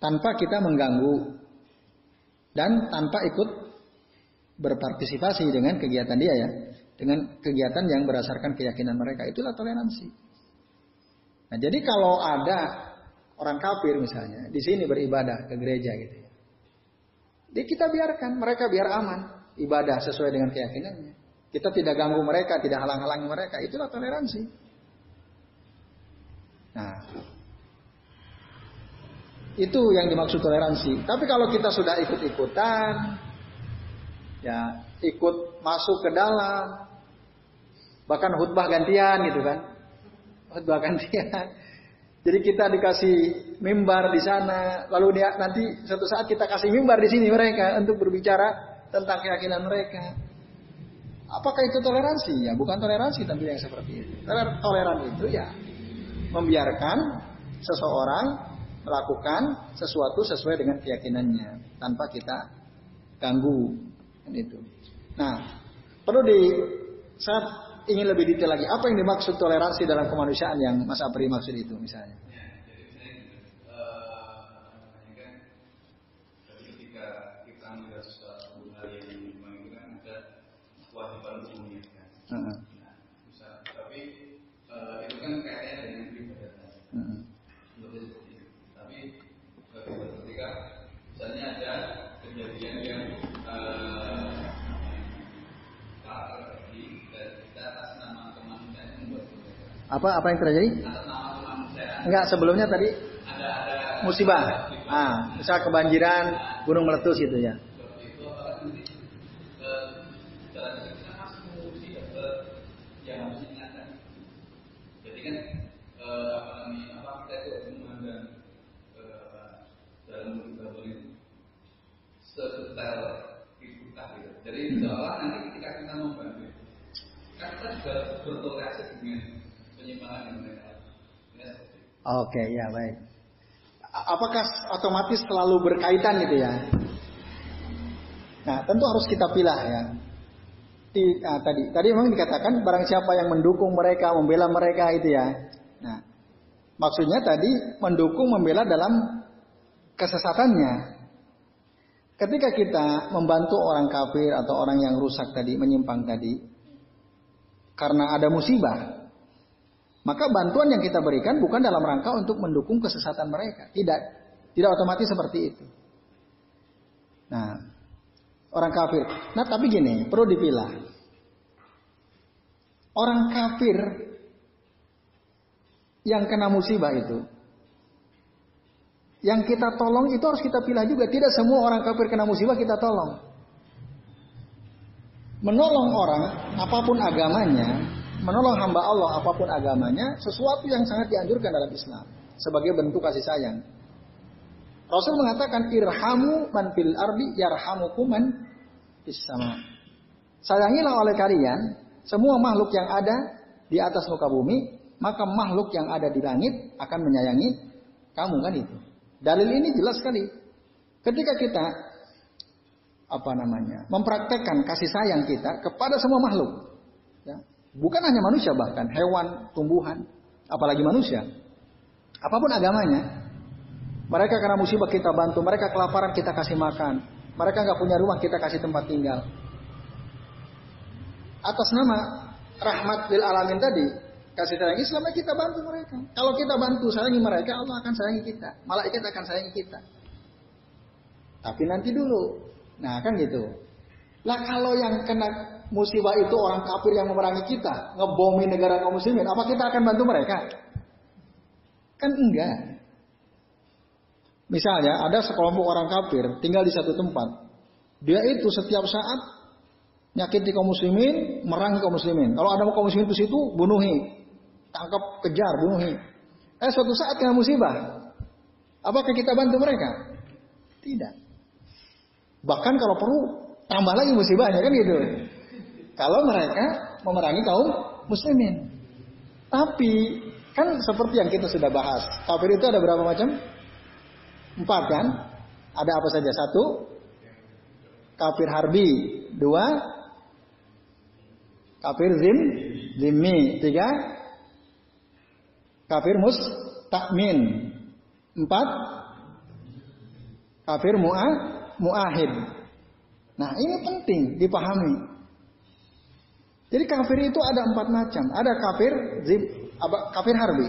tanpa kita mengganggu dan tanpa ikut berpartisipasi dengan kegiatan dia ya, dengan kegiatan yang berdasarkan keyakinan mereka. Itulah toleransi. Nah, jadi kalau ada orang kafir misalnya di sini beribadah ke gereja gitu ya. Jadi kita biarkan mereka biar aman ibadah sesuai dengan keyakinannya. Kita tidak ganggu mereka, tidak halang-halangi mereka. Itulah toleransi. Nah, itu yang dimaksud toleransi. Tapi kalau kita sudah ikut-ikutan, ya ikut masuk ke dalam, bahkan khutbah gantian gitu kan, khutbah gantian. Jadi kita dikasih mimbar di sana, lalu dia nanti suatu saat kita kasih mimbar di sini mereka untuk berbicara tentang keyakinan mereka. Apakah itu toleransi? Ya bukan toleransi tapi yang seperti itu. Toleran itu ya membiarkan seseorang melakukan sesuatu sesuai dengan keyakinannya tanpa kita ganggu kan itu. Nah, perlu di saat ingin lebih detail lagi apa yang dimaksud toleransi dalam kemanusiaan yang Mas Apri maksud itu misalnya. Apa apa yang terjadi? Enggak, sebelumnya tadi musibah. Ah, misal kebanjiran, gunung meletus gitu ya. Jadi seolah nanti ketika kita membantu, kan kita juga bertoleransi dengan Oke, ya baik. Apakah otomatis selalu berkaitan gitu ya? Nah, tentu harus kita pilih ya. Di, nah, tadi, tadi memang dikatakan barang siapa yang mendukung mereka, membela mereka itu ya. Nah, maksudnya tadi mendukung, membela dalam kesesatannya. Ketika kita membantu orang kafir atau orang yang rusak tadi, menyimpang tadi, karena ada musibah, maka bantuan yang kita berikan bukan dalam rangka untuk mendukung kesesatan mereka. Tidak. Tidak otomatis seperti itu. Nah, orang kafir. Nah, tapi gini, perlu dipilah. Orang kafir yang kena musibah itu, yang kita tolong itu harus kita pilih juga. Tidak semua orang kafir kena musibah kita tolong. Menolong orang, apa pun agamanya, menolong hamba Allah apa pun agamanya sesuatu yang sangat dianjurkan dalam Islam sebagai bentuk kasih sayang. Rasul mengatakan irhamu man fil ardi yarhamukum man fis sama. Sayangilah oleh kalian semua makhluk yang ada di atas muka bumi, maka makhluk yang ada di langit akan menyayangi kamu kan itu. Dalil ini jelas sekali. Ketika kita apa namanya mempraktekkan kasih sayang kita kepada semua makhluk, Bukan hanya manusia bahkan hewan, tumbuhan, apalagi manusia. Apa pun agamanya. Mereka karena musibah kita bantu, mereka kelaparan kita kasih makan. Mereka nggak punya rumah kita kasih tempat tinggal. Atas nama rahmat lil alamin tadi, kasih sayang Islam kita bantu mereka. Kalau kita bantu sayangi mereka, Allah akan sayangi kita. Malaikat akan sayangi kita. Tapi nanti dulu. Nah kan gitu. Lah kalau yang kena musibah itu orang kafir yang memerangi kita, ngebomi negara kaum muslimin, apa kita akan bantu mereka? Kan enggak. Misalnya ada sekelompok orang kafir tinggal di satu tempat. Dia itu setiap saat nyakiti kaum muslimin, merangi kaum muslimin. Kalau ada kaum muslimin di situ, bunuhi. Tangkap, kejar, bunuhi. Eh suatu saat kena musibah. Apakah kita bantu mereka? Tidak. Bahkan kalau perlu tambah lagi musibahnya kan gitu. Kalau mereka memerangi kaum muslimin. Tapi kan seperti yang kita sudah bahas. Kafir itu ada berapa macam? Empat kan? Ada apa saja? Satu, kafir harbi. Dua, kafir zim, zimmi. Tiga, kafir mus, takmin. Empat, kafir mu'a, mu'ahid. Nah ini penting dipahami. Jadi kafir itu ada empat macam. Ada kafir zim, kafir harbi.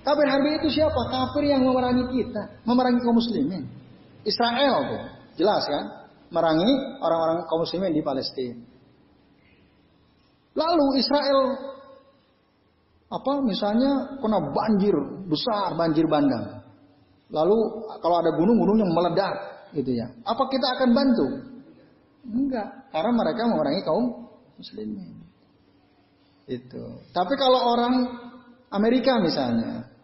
Kafir harbi itu siapa? Kafir yang memerangi kita, memerangi kaum muslimin. Israel tuh, jelas kan? Merangi orang-orang kaum muslimin di Palestina. Lalu Israel apa misalnya kena banjir besar, banjir bandang. Lalu kalau ada gunung-gunung yang meledak gitu ya. Apa kita akan bantu? Enggak, karena mereka memerangi kaum muslimin. Itu. Tapi kalau orang Amerika misalnya,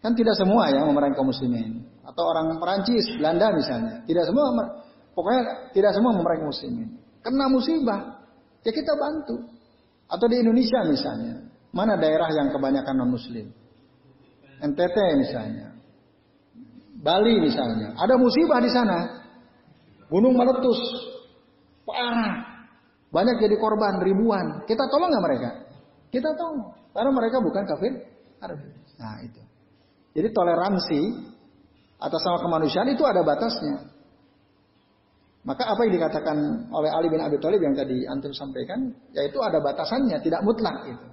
Kan tidak semua ya memerangi kaum muslimin. Atau orang Perancis, Belanda misalnya. Tidak semua, pokoknya tidak semua memerangi muslimin. Kena musibah, ya kita bantu. Atau di Indonesia misalnya. Mana daerah yang kebanyakan non muslim? NTT misalnya. Bali misalnya. Ada musibah di sana. Gunung meletus. Parah. Banyak jadi korban ribuan. Kita tolong nggak mereka? Kita tolong. Karena mereka bukan kafir. Nah itu. Jadi toleransi atas nama kemanusiaan itu ada batasnya. Maka apa yang dikatakan oleh Ali bin Abi Thalib yang tadi antum sampaikan, yaitu ada batasannya, tidak mutlak itu.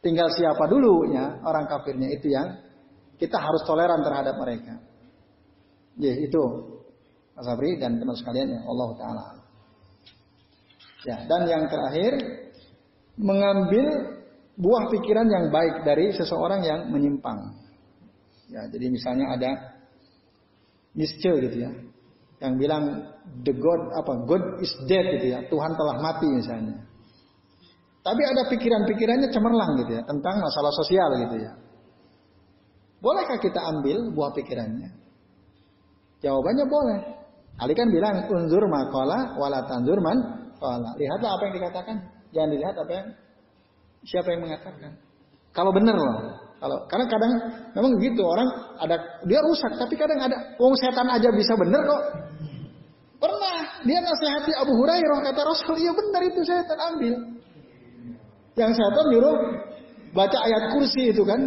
Tinggal siapa dulu ya orang kafirnya itu yang kita harus toleran terhadap mereka. Ya itu Mas Abri dan teman sekalian ya Allah Taala. Ya dan yang terakhir mengambil buah pikiran yang baik dari seseorang yang menyimpang. Ya, jadi misalnya ada Nietzsche gitu ya, yang bilang the God apa God is dead gitu ya, Tuhan telah mati misalnya. Tapi ada pikiran-pikirannya cemerlang gitu ya tentang masalah sosial gitu ya. Bolehkah kita ambil buah pikirannya? Jawabannya boleh. Ali kan bilang unzur makola wala kola. Lihatlah apa yang dikatakan. Jangan dilihat apa yang siapa yang mengatakan. Kalau benar loh. Kalau karena kadang memang gitu orang ada dia rusak tapi kadang ada wong setan aja bisa bener kok. Pernah dia nasihati Abu Hurairah kata Rasul iya benar itu setan ambil. Yang setan nyuruh baca ayat kursi itu kan.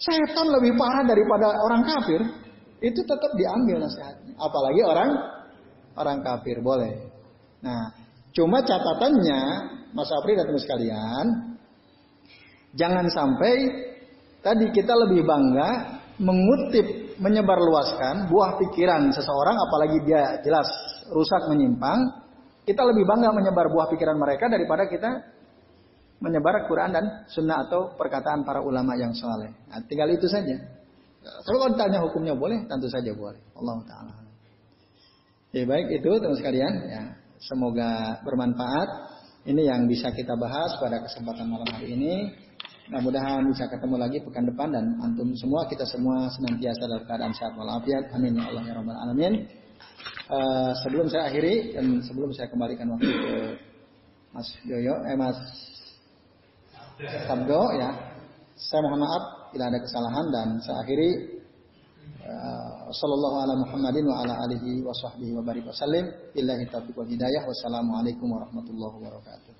Setan lebih parah daripada orang kafir. Itu tetap diambil nasihatnya. Apalagi orang orang kafir boleh. Nah, cuma catatannya Mas Apri dan teman sekalian, jangan sampai Tadi kita lebih bangga mengutip, menyebarluaskan buah pikiran seseorang, apalagi dia jelas rusak menyimpang. Kita lebih bangga menyebar buah pikiran mereka daripada kita menyebar Quran dan Sunnah atau perkataan para ulama yang soleh. Nah, tinggal itu saja. Kalau ditanya hukumnya boleh, tentu saja boleh. Allah Taala. Ya baik itu teman sekalian. Ya, semoga bermanfaat. Ini yang bisa kita bahas pada kesempatan malam hari ini. Mudah-mudahan bisa ketemu lagi pekan depan dan antum semua kita semua senantiasa dalam keadaan sehat walafiat. Amin ya Allah ya rabbal alamin. Uh, sebelum saya akhiri dan sebelum saya kembalikan waktu ke Mas Yoyo, eh Mas Sabdo ya. Saya mohon maaf bila ada kesalahan dan saya akhiri uh, sallallahu ala Muhammadin wa ala alihi wa sahbihi wa barik wasallim. Billahi taufiq wal hidayah. Wassalamualaikum warahmatullahi wabarakatuh.